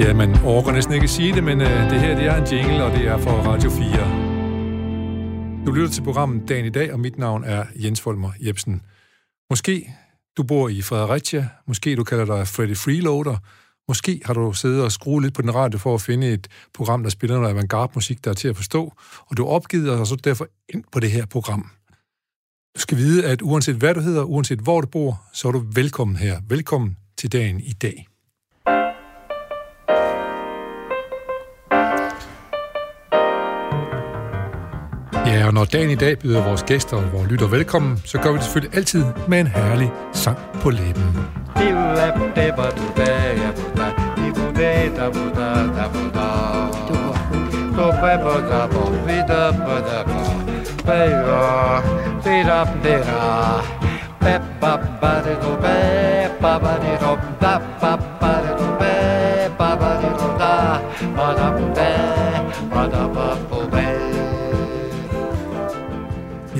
Ja, man overgår næsten ikke at sige det, men øh, det her det er en jingle, og det er for Radio 4. Du lytter til programmet Dagen i dag, og mit navn er Jens Folmer Jebsen. Måske du bor i Fredericia, måske du kalder dig Freddy Freeloader, måske har du siddet og skruet lidt på den radio for at finde et program, der spiller noget avantgarde-musik, der er til at forstå, og du opgivet og så derfor ind på det her program. Du skal vide, at uanset hvad du hedder, uanset hvor du bor, så er du velkommen her. Velkommen til dagen i dag. Ja, og når dagen i dag byder vores gæster og vores lytter velkommen, så gør vi det selvfølgelig altid med en herlig sang på læben. Ba-ba-ba-da-do-ba, ba ba ba da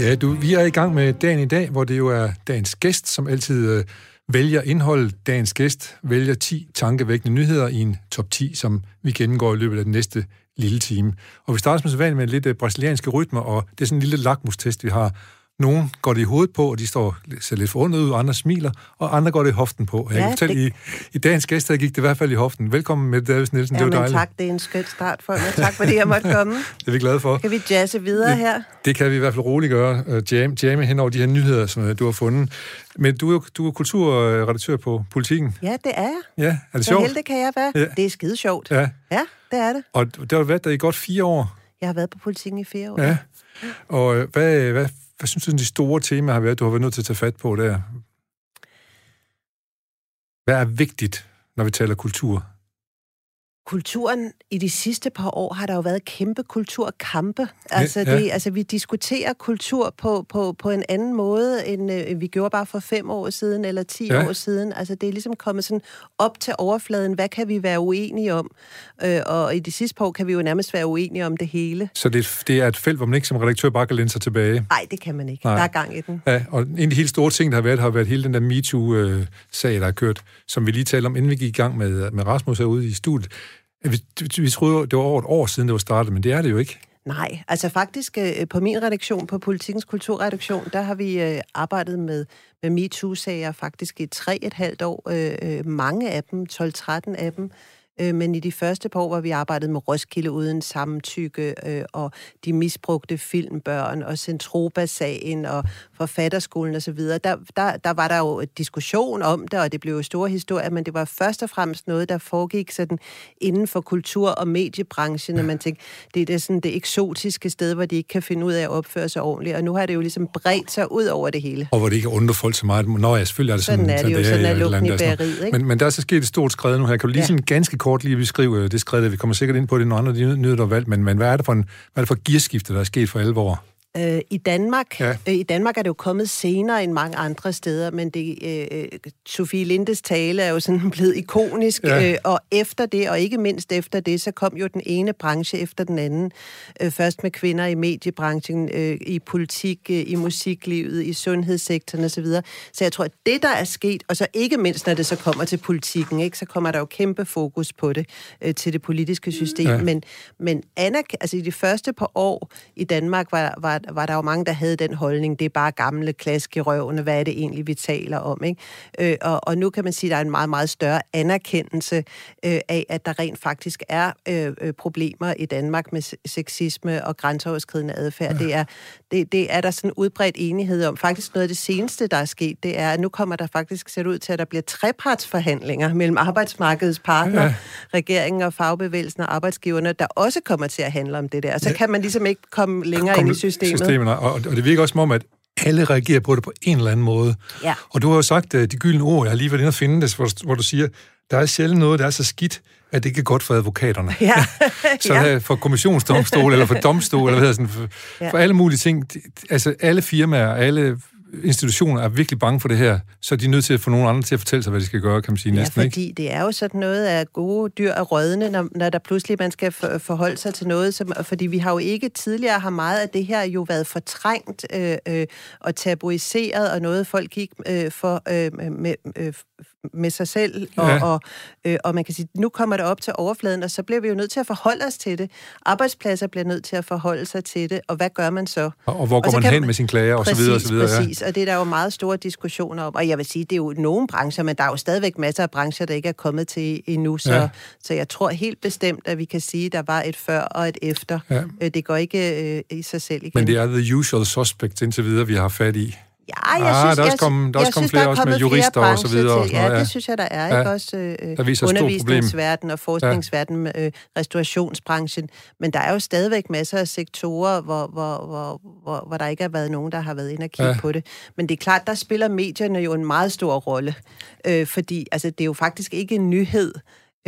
Ja, du, vi er i gang med dagen i dag, hvor det jo er dagens gæst, som altid øh, vælger indhold. Dagens gæst vælger 10 tankevækkende nyheder i en top 10, som vi gennemgår i løbet af den næste lille time. Og vi starter som sædvanligt med lidt øh, brasilianske rytmer, og det er sådan en lille lakmustest, vi har. Nogle går det i hovedet på, og de står ser lidt forundret ud, og andre smiler, og andre går det i hoften på. Jeg ja, kan fortælle, det... i, i dagens gæst, der gik det i hvert fald i hoften. Velkommen med Davis Nielsen, ja, det var dejligt. tak, det er en skøn start for mig. Tak fordi jeg måtte komme. det er vi glade for. Kan vi jazze videre her? Det kan vi i hvert fald roligt gøre. Uh, jam, jamme hen over de her nyheder, som uh, du har fundet. Men du er, du er kulturredaktør på Politiken. Ja, det er jeg. Ja, er det sjovt? Så heldig kan jeg være. Ja. Det er skide sjovt. Ja. ja, det er det. Og det har været der i godt fire år. Jeg har været på Politiken i fire år. Ja. Og øh, hvad, hvad, hvad synes du, de store temaer har været, du har været nødt til at tage fat på der? Hvad er vigtigt, når vi taler kultur? Kulturen i de sidste par år har der jo været kæmpe kulturkampe. Altså, ja. Det, altså vi diskuterer kultur på, på, på en anden måde, end øh, vi gjorde bare for fem år siden eller ti ja. år siden. Altså det er ligesom kommet sådan op til overfladen. Hvad kan vi være uenige om? Øh, og i de sidste par år kan vi jo nærmest være uenige om det hele. Så det, det er et felt, hvor man ikke som redaktør bare kan læne sig tilbage? Nej, det kan man ikke. Nej. Der er gang i den. Ja, og en af de helt store ting, der har været, har været hele den der MeToo-sag, der har kørt, som vi lige talte om, inden vi gik i gang med, med Rasmus herude i studiet. Vi, vi troede, det var over et år siden, det var startet, men det er det jo ikke. Nej, altså faktisk øh, på min redaktion, på Politikens Kulturredaktion, der har vi øh, arbejdet med, med MeToo-sager faktisk i tre et halvt år. Øh, mange af dem, 12-13 af dem, men i de første par år, hvor vi arbejdede med Roskilde uden samtykke, øh, og de misbrugte filmbørn, og Centropa-sagen, og forfatterskolen osv., der, der, der var der jo diskussion om det, og det blev jo store historier, men det var først og fremmest noget, der foregik sådan inden for kultur- og mediebranchen, og man tænkte, det er det, sådan det eksotiske sted, hvor de ikke kan finde ud af at opføre sig ordentligt, og nu har det jo ligesom bredt sig ud over det hele. Og hvor det ikke undrer folk så meget. Nå ja, selvfølgelig er det sådan. Sådan er det jo, sådan er lugten i bæreriet, ikke? Men, men der er så sket et stort skred nu her. Kan du lige ja. sådan ganske kort lige beskrive øh, det skridt, vi kommer sikkert ind på det, når andre de nyder, der valgt, men, men hvad er det for en, hvad er det for gearskifte, der er sket for alvor? Øh, I Danmark, ja. øh, I Danmark er det jo kommet senere end mange andre steder, men det, øh, Sofie Lindes tale er jo sådan blevet ikonisk, ja. øh, og efter det, og ikke mindst efter det, så kom jo den ene branche efter den anden. Øh, først med kvinder i mediebranchen, øh, i politik, øh, i musiklivet, i sundhedssektoren osv. Så, så jeg tror, at det, der er sket, og så ikke mindst, når det så kommer til politikken, ikke, så kommer der jo kæmpe fokus på det, øh, til det politiske system. Ja. Men, men Anna, altså i de første par år i Danmark var, var var der jo mange, der havde den holdning, det er bare gamle klask i røvene, hvad er det egentlig, vi taler om, ikke? Øh, og, og nu kan man sige, at der er en meget, meget større anerkendelse øh, af, at der rent faktisk er øh, øh problemer i Danmark med sexisme og grænseoverskridende adfærd. Ja. Det, er, det, det er der sådan udbredt enighed om. Faktisk noget af det seneste, der er sket, det er, at nu kommer der faktisk set ud til, at der bliver trepartsforhandlinger mellem arbejdsmarkedets partner, ja. regeringen og fagbevægelsen og arbejdsgiverne, der også kommer til at handle om det der. Så ja. kan man ligesom ikke komme længere kom, ind i systemet systemerne, og, og det virker også som om, at alle reagerer på det på en eller anden måde. Ja. Og du har jo sagt uh, de gyldne ord, jeg har lige været inde og finde det, hvor, hvor du siger, der er sjældent noget, der er så skidt, at det ikke er godt for advokaterne. Ja. så ja. for kommissionsdomstol, eller for domstol, eller hvad hedder sådan, for, ja. for alle mulige ting. Altså alle firmaer, alle institutioner er virkelig bange for det her, så de er nødt til at få nogen andre til at fortælle sig, hvad de skal gøre, kan man sige ja, næsten, fordi ikke? det er jo sådan noget af gode dyr og rødne, når, når der pludselig man skal forholde sig til noget, som, fordi vi har jo ikke tidligere har meget af det her jo været fortrængt øh, øh, og tabuiseret, og noget folk gik øh, for øh, med, øh, med sig selv, og, ja. og, øh, og man kan sige, nu kommer det op til overfladen, og så bliver vi jo nødt til at forholde os til det. Arbejdspladser bliver nødt til at forholde sig til det, og hvad gør man så? Og, og hvor går og man hen man, med sin klager, og så videre, og så videre. Præcis, ja. og det er der jo meget store diskussioner om, og jeg vil sige, det er jo nogle brancher, men der er jo stadigvæk masser af brancher, der ikke er kommet til endnu, så, ja. så jeg tror helt bestemt, at vi kan sige, at der var et før og et efter. Ja. Øh, det går ikke øh, i sig selv igen. Men det er the usual suspect indtil videre, vi har fat i. Ja, jeg ah, synes, der er også kommet, der er også kommet flere også med jurister og så videre. Til, ja, det synes jeg, der er. Ja. Ikke? Også øh, der viser undervisningsverden og forskningsverden, ja. øh, restaurationsbranchen. Men der er jo stadigvæk masser af sektorer, hvor, hvor, hvor, hvor, hvor der ikke har været nogen, der har været inde og kigge ja. på det. Men det er klart, der spiller medierne jo en meget stor rolle. Øh, fordi altså, det er jo faktisk ikke en nyhed,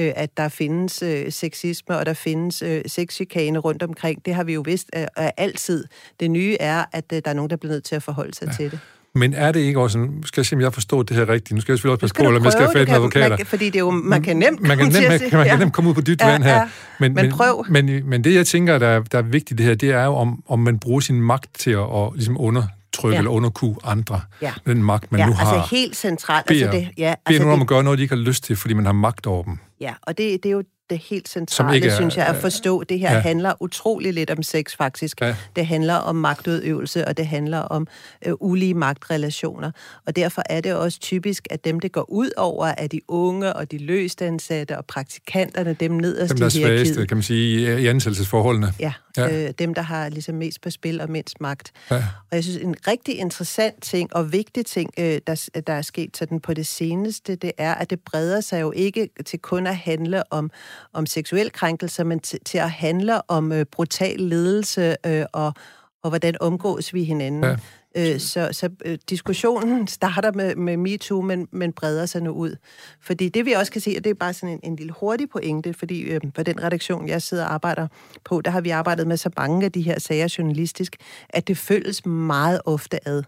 øh, at der findes øh, sexisme, og der findes øh, sexchikane rundt omkring. Det har vi jo vidst øh, altid. Det nye er, at øh, der er nogen, der bliver nødt til at forholde sig ja. til det. Men er det ikke også sådan, skal jeg se, om jeg har forstået det her rigtigt? Nu skal jeg selvfølgelig også passe på, eller jeg skal have fat med advokater. Man, fordi det er jo, man kan nemt man kan nemt, man, man kan nemt komme ud på dybt ja, vand her. Ja, men, men, prøv. Men, men, men det, jeg tænker, der, der er vigtigt det her, det er jo, om, om man bruger sin magt til at, at ligesom undertrykke ja. eller underkue andre. Ja. Den magt, man ja, nu har. altså helt centralt. Beder, altså det, ja, altså beder nogen om at gøre noget, de ikke har lyst til, fordi man har magt over dem. Ja, og det, det er jo det helt centrale, er, synes jeg, at forstå. Det her ja. handler utrolig lidt om sex, faktisk. Ja. Det handler om magtudøvelse, og det handler om øh, ulige magtrelationer. Og derfor er det også typisk, at dem, det går ud over, er de unge og de løstansatte og praktikanterne, dem nederst dem, der er svageste, kan man sige, i ansættelsesforholdene. Ja, ja. Øh, dem, der har ligesom mest på spil og mindst magt. Ja. Og jeg synes, en rigtig interessant ting og vigtig ting, øh, der, der er sket sådan på det seneste, det er, at det breder sig jo ikke til kun at handle om om seksuel krænkelse, men til, til at handle om øh, brutal ledelse øh, og, og hvordan omgås vi hinanden. Ja. Øh, så så øh, diskussionen starter med, med MeToo, men, men breder sig nu ud. Fordi det vi også kan se, og det er bare sådan en, en lille hurtig pointe, fordi øh, for den redaktion, jeg sidder og arbejder på, der har vi arbejdet med så mange af de her sager journalistisk, at det føles meget ofte ad.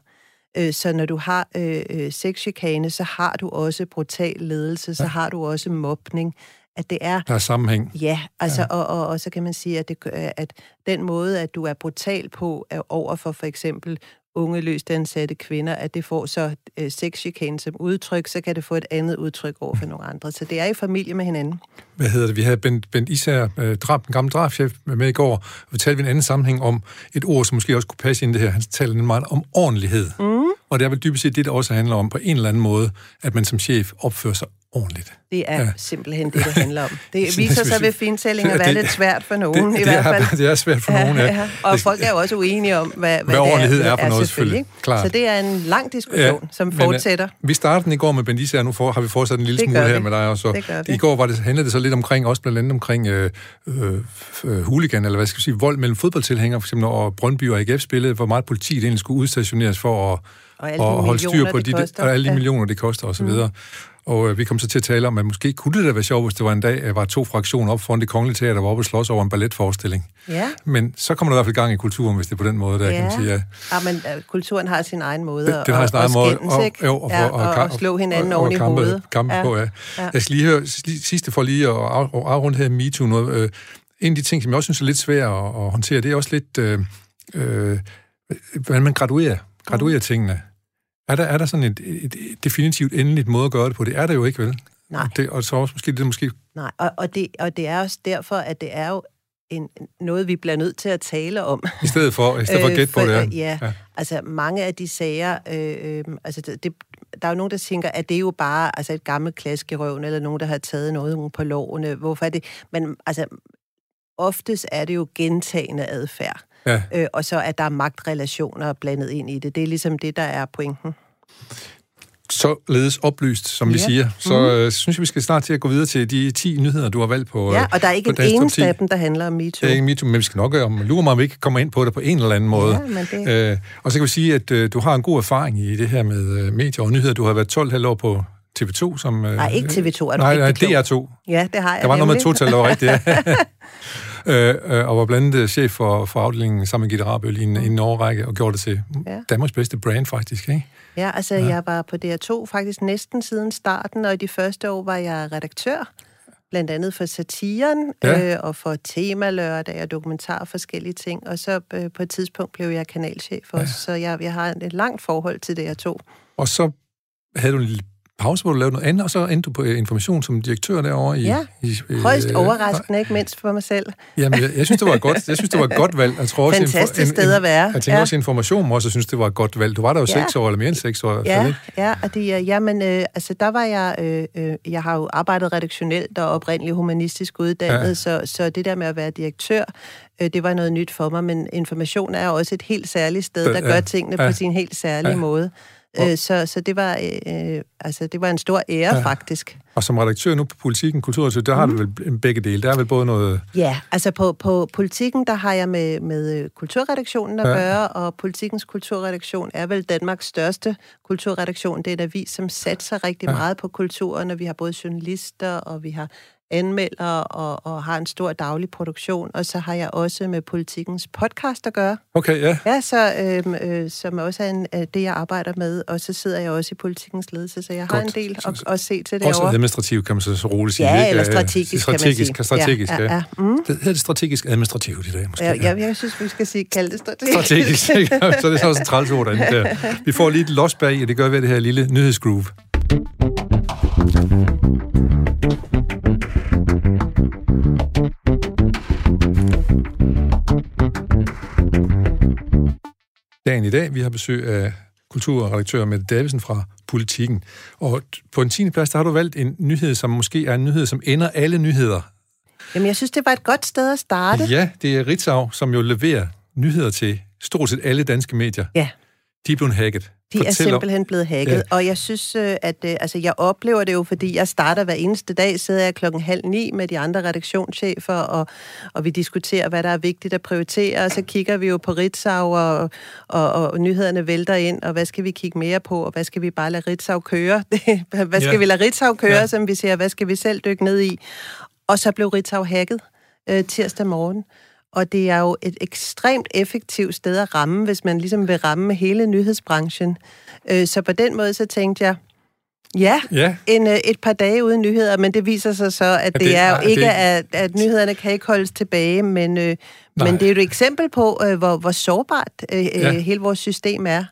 Øh, så når du har øh, øh sexchikane, så har du også brutal ledelse, så har du også mobning at det er... Der er sammenhæng. Ja, altså, ja. Og, og, og så kan man sige, at, det, at den måde, at du er brutal på er over for for eksempel unge løst ansatte kvinder, at det får så øh, sexchikane som udtryk, så kan det få et andet udtryk over for nogle andre. Så det er i familie med hinanden. Hvad hedder det? Vi havde Bent, Bent Især, øh, drab, den gamle drabschef, med i går, og vi talte vi en anden sammenhæng om et ord, som måske også kunne passe ind i det her. Han talte meget om ordentlighed. Mm. Og det er vel dybest set det, der også handler om på en eller anden måde, at man som chef opfører sig ordentligt. Det er ja. simpelthen det, det handler om. Det viser sig ved fintælling at være lidt svært for nogen, det, det i hvert fald. Er, det er svært for ja, nogen, ja. ja. Og folk er jo også uenige om, hvad, hvad, hvad ordentlighed er, er for noget, selvfølgelig. Klart. Så det er en lang diskussion, ja, som fortsætter. Men, uh, vi startede den i går med Bendisa, og nu for, har vi fortsat en lille det smule her med dig også. Det gør I går var det, handlede det så lidt omkring, også blandt andet omkring øh, øh, hooligan, eller hvad skal vi sige, vold mellem fodboldtilhængere, for eksempel når Brøndby og AGF spillede, hvor meget politiet egentlig skulle udstationeres for at og, og holde styr på de, de og alle de ja. millioner, det koster osv. Mm. Og øh, vi kom så til at tale om, at måske kunne det da være sjovt, hvis det var en dag, at var to fraktioner op foran det kongelige teater, der var oppe og slås over en balletforestilling. Ja. Men så kommer der i hvert fald gang i kulturen, hvis det er på den måde, der ja. kan man sige. Ja, ja men uh, kulturen har sin egen måde den, den har sin egen måde, og, og, jo, og, ja, og, og, og, slå hinanden og, oven i kampe, hovedet. Kampe ja. på, ja. ja. Jeg skal lige høre, sidste for lige at afrunde her MeToo noget. Øh, en af de ting, som jeg også synes er lidt svært at, at håndtere, det er også lidt, øh, øh, hvordan man graduerer, graduerer mm. tingene. Er der, er der sådan et, et, et definitivt endeligt måde at gøre det på? Det er der jo ikke, vel? Nej. Det, og så også måske det måske... Nej, og, og, det, og det er også derfor, at det er jo en, noget, vi bliver nødt til at tale om. I stedet for, i stedet for at gætte på det, ja. ja. ja. Altså, mange af de sager, øh, øh, altså, det, der er jo nogen, der tænker, at det er jo bare altså, et gammelt klask i røven, eller nogen, der har taget noget på lovene. Hvorfor er det? Men altså, oftest er det jo gentagende adfærd. Ja. Øh, og så at der er magtrelationer blandet ind i det. Det er ligesom det, der er pointen. Så ledes oplyst, som ja. vi siger. Så mm. øh, synes jeg, vi skal snart til at gå videre til de 10 nyheder, du har valgt på Ja, og der er ikke en eneste af dem, der handler om MeToo. Det er ikke MeToo, men vi skal nok om lure mig, om vi ikke kommer ind på det på en eller anden måde. Ja, men det... øh, og så kan vi sige, at øh, du har en god erfaring i det her med øh, medier og nyheder. Du har været 12 år på TV2 som... Øh, nej, ikke TV2, er du Nej, nej, DR2. Ja, det har jeg Der var nemlig. noget med to-tal, der var rigtigt, ja. øh, øh, og var blandt andet chef for, for afdelingen sammen med Gitte Rabøl i en, en årrække, og gjorde det til ja. Danmarks bedste brand, faktisk, ikke? Ja, altså ja. jeg var på DR2 faktisk næsten siden starten, og i de første år var jeg redaktør, blandt andet for satiren, ja. øh, og for temalørdag og dokumentar forskellige ting, og så øh, på et tidspunkt blev jeg kanalchef også, ja. så jeg, jeg har et langt forhold til DR2. Og så havde du en lille pause, hvor du lavede noget andet, og så endte du på øh, information som direktør derovre. I, ja, i, øh, højst overraskende, ikke mindst for mig selv. Jamen, jeg, jeg synes, det var godt. Jeg synes, det var et godt valg. Jeg tror også, Fantastisk en, sted at være. Jeg tænker ja. også, information også synes, det var et godt valg. Du var der jo ja. seks år, eller mere end seks år. Ja, ja, og det, jamen, øh, altså, der var jeg, øh, øh, jeg har jo arbejdet redaktionelt og oprindeligt humanistisk uddannet, ja. så, så det der med at være direktør, øh, det var noget nyt for mig, men information er også et helt særligt sted, der gør tingene ja, på sin helt særlige ja. måde. Øh, så, så det var øh, altså det var en stor ære ja. faktisk. Og som redaktør nu på Politiken Kulturredaktør, der mm. har du mhm. vel begge dele. Der er vel både noget... Ja, altså på, på Politiken, der har jeg med, med øh, kulturredaktionen at ja. gøre, og Politikens kulturredaktion er vel Danmarks største kulturredaktion. Det er en avis, som satser rigtig ja. meget på kulturen, og vi har både journalister, og vi har anmelder og, og har en stor daglig produktion, og så har jeg også med politikens podcast at gøre. Okay, ja. Ja, så, øhm, øh, som også er en, øh, det, jeg arbejder med, og så sidder jeg også i politikens ledelse, så jeg Godt. har en del at, at se til det Også administrativt, kan man så, så roligt sige. Ja, ikke? eller strategisk, strategisk, kan man sige. Strategisk, ja. ja, ja. Mm. Det hedder det strategisk administrativt i dag, måske. Ja, ja, jeg synes, vi skal sige, kalde det strategisk. Strategisk, ikke? så det er så også en træls ord derinde. Vi får lige et los bag, og det gør vi det her lille nyhedsgroove. Dagen i dag. Vi har besøg af kulturredaktør Mette Davidsen fra Politiken. Og på en 10. plads, der har du valgt en nyhed, som måske er en nyhed, som ender alle nyheder. Jamen, jeg synes, det var et godt sted at starte. Ja, det er Ritzau, som jo leverer nyheder til stort set alle danske medier. Ja. De er blevet hacket. De Fortæl er simpelthen blevet hacket, ja. og jeg synes, øh, at øh, altså, jeg oplever det jo, fordi jeg starter hver eneste dag, sidder jeg klokken halv ni med de andre redaktionschefer, og, og vi diskuterer, hvad der er vigtigt at prioritere, og så kigger vi jo på Ritzau, og, og, og nyhederne vælter ind, og hvad skal vi kigge mere på, og hvad skal vi bare lade Ritzau køre? hvad skal ja. vi lade Ritzau køre, ja. som vi siger, hvad skal vi selv dykke ned i? Og så blev Ritzau hacket øh, tirsdag morgen og det er jo et ekstremt effektivt sted at ramme, hvis man ligesom vil ramme hele nyhedsbranchen. Øh, så på den måde, så tænkte jeg, ja, ja. En, øh, et par dage uden nyheder, men det viser sig så, at, det, det er jo ikke, det... at, at nyhederne kan ikke holdes tilbage, men, øh, men det er jo et eksempel på, hvor, hvor sårbart ja. hele vores system er.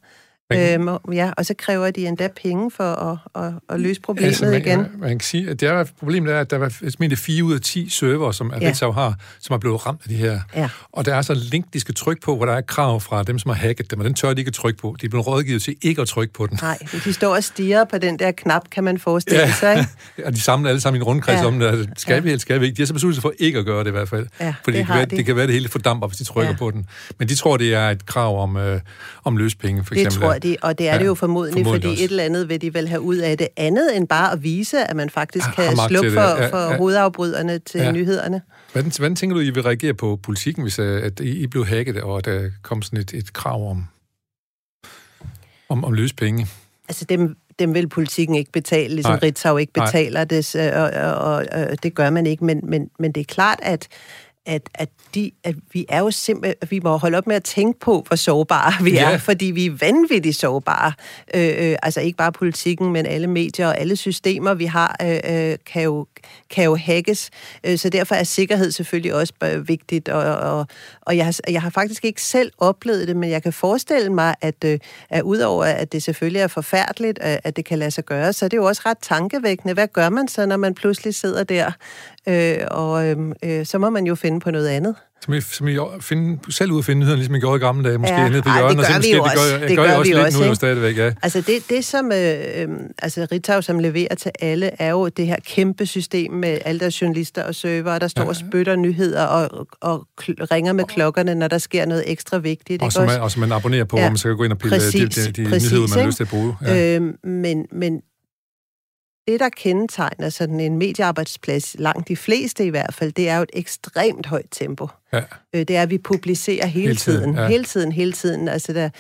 Øhm, ja, og så kræver de endda penge for at, at, at løse problemet altså, man, igen. Man, man kan sige, at det er, problemet er, at der var mindre 4 ud af 10 server, som ja. Ritzau har, som er blevet ramt af de her. Ja. Og der er så en link, de skal trykke på, hvor der er krav fra dem, som har hacket dem, og den tør de ikke at trykke på. De er blevet rådgivet til ikke at trykke på den. Nej, de står og stiger på den der knap, kan man forestille ja. sig. Ikke? og de samler alle sammen i en rundkreds ja. om det. Altså, skal vi eller skal vi ikke? De har så besluttet sig for ikke at gøre det i hvert fald. Ja, Fordi det, det, kan være, de. det kan være, det hele fordamper, hvis de trykker ja. på den. Men de tror, det er et krav om, øh, om løspenge, for eksempel. Det tror de, og det er ja. det jo formodentlig, formodentlig fordi også. et eller andet vil de vel have ud af det andet, end bare at vise, at man faktisk kan slukke for, ja, for ja. hovedafbryderne til ja. nyhederne. Hvordan, hvordan tænker du, I vil reagere på politikken, hvis øh, at I blev hacket, og der kom sådan et, et krav om, om, om løse penge? Altså dem, dem vil politikken ikke betale, ligesom Nej. Ritzau ikke betaler Nej. det, og, og, og, og det gør man ikke, men, men, men det er klart, at at, at, de, at vi er jo simpelthen, vi må holde op med at tænke på, hvor sårbare vi er, fordi vi er vanvittigt sårbare. Øh, øh, altså ikke bare politikken, men alle medier og alle systemer, vi har, øh, øh kan, jo, kan jo hackes. Øh, så derfor er sikkerhed selvfølgelig også vigtigt, og, og, og jeg, har, jeg har faktisk ikke selv oplevet det, men jeg kan forestille mig, at, øh, at udover at det selvfølgelig er forfærdeligt, at, at det kan lade sig gøre, så er det jo også ret tankevækkende. Hvad gør man så, når man pludselig sidder der Øh, og øhm, øh, så må man jo finde på noget andet. Som I, som I finde, selv ud at finde nyhederne, ligesom I gjorde i gamle dage, måske ja, nede på hjørnet. det gør vi jo også. Det gør, det gør, gør også vi lidt også, nu jo stadigvæk, ja. Altså det, det som øh, øh, altså Ritzau, som leverer til alle, er jo det her kæmpe system med alle der journalister og server, der står ja. og spytter nyheder og, og ringer med klokkerne, når der sker noget ekstra vigtigt. Og som man, og som man abonnerer på, ja. hvor man så kan gå ind og pille præcis, de, de, de præcis, nyheder, man har lyst til at bruge. Ja. Øh, men, men det, der kendetegner sådan en mediearbejdsplads, langt de fleste i hvert fald, det er jo et ekstremt højt tempo. Ja. Øh, det er, at vi publicerer hele, hele tiden. tiden ja. Hele tiden, hele tiden. Altså, der,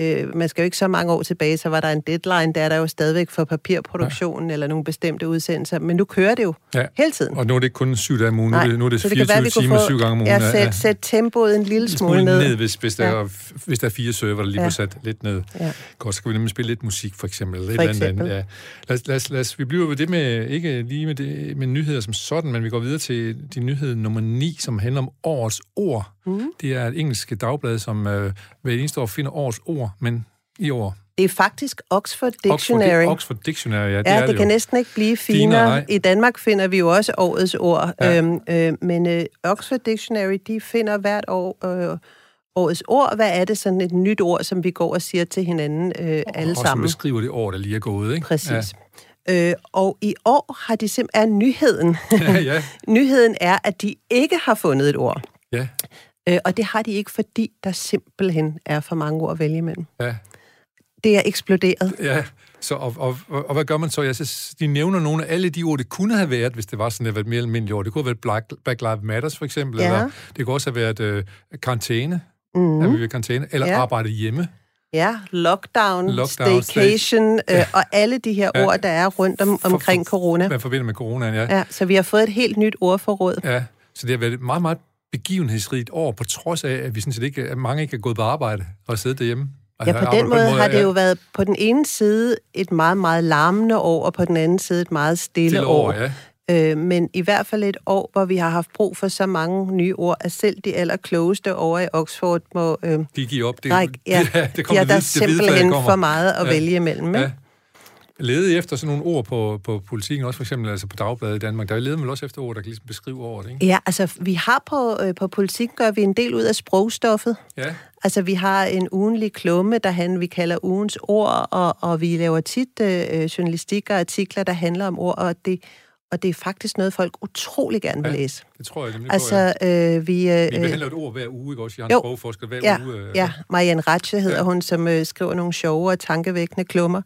øh, man skal jo ikke så mange år tilbage, så var der en deadline, der er der jo stadigvæk for papirproduktionen ja. eller nogle bestemte udsendelser, men nu kører det jo ja. hele tiden. Og nu er det ikke kun syv dage om ugen, nu er det, nu er det 24 det timer få, syv gange om ugen. Ja, sæt, sæt tempoet en lille smule ned. ned hvis, hvis, der ja. er, hvis der er fire server, der lige ja. sat lidt ned. Ja. Godt, så kan vi nemlig spille lidt musik, for eksempel. Eller for eksempel. Andet. Ja. Lad, lad, lad, lad, vi bliver ved det med, ikke lige med, det, med nyheder som sådan, men vi går videre til de nyhed nummer 9, som handler om årets ord. Mm. Det er et engelsk dagblad, som øh, hver eneste år finder årets ord, men i år? Det er faktisk Oxford Dictionary. Oxford, Oxford Dictionary, ja. Det, ja, er det, det kan jo. næsten ikke blive Finere, nej. I Danmark finder vi jo også årets ord. Ja. Øhm, øh, men øh, Oxford Dictionary, de finder hvert år øh, årets ord. Hvad er det sådan et nyt ord, som vi går og siger til hinanden øh, alle og som sammen? beskriver det år, der lige er gået, ikke? Præcis. Ja. Øh, og i år har de simpelthen nyheden. Ja, ja. nyheden er, at de ikke har fundet et ord. ja, Øh, og det har de ikke, fordi der simpelthen er for mange ord at vælge imellem. ja. Det er eksploderet. Ja, så, og, og, og, og hvad gør man så? Jeg synes, de nævner nogle af alle de ord, det kunne have været, hvis det var sådan, det var et mere almindeligt ord. Det kunne have været Black, Black Lives Matters, for eksempel, Ja. eller det kunne også have været øh, karantæne, Mm. er vi ved karantæne, eller Ja. ja. arbejde hjemme. Ja, lockdown, Lockdown, staycation øh, og alle de her Ja. ord, der er rundt om, For- omkring for- corona. Man forbinder med coronaen, ja. Ja, så vi har fået et helt nyt ordforråd. ja. Så det har været et meget, meget begivenhedsrigt år, på trods af, at vi sådan set ikke, at mange ikke er gået på arbejde og siddet derhjemme. Ja, på den måde har det ja. jo været på den ene side et meget, meget larmende år, og på den anden side et meget stille Stille år. år, ja. Øh, men i hvert fald et år, hvor vi har haft brug for så mange nye ord, at selv de allerklogeste over i Oxford må De øh, giver op. Det, række. Ja, det ja kommer der er det hvide- det hvide flag simpelthen kommer. for meget at Ja. vælge imellem. Ikke? Lede efter sådan nogle ord på, på politikken, også for eksempel altså på Dagbladet i Danmark. Der leder man vel også efter ord, der kan ligesom beskrive året, ikke? Ja, altså vi har på, øh, på politik, gør vi en del ud af sprogstoffet. Ja, Altså, vi har en ugenlig klumme, der han, vi kalder ugens ord, og, og vi laver tit øh, journalistik og artikler, der handler om ord, og det, og det er faktisk noget, folk utrolig gerne vil Ja, læse. Det tror jeg nemlig på, ja. Altså, øh, vi... Øh, Vi behandler et ord hver uge, ikke også? Jeg har en jo. sprogforsker hver ja, uge. øh, ja, Marianne Ratche hedder Ja. ja. hun, som øh, skriver nogle sjove og tankevækkende klummer.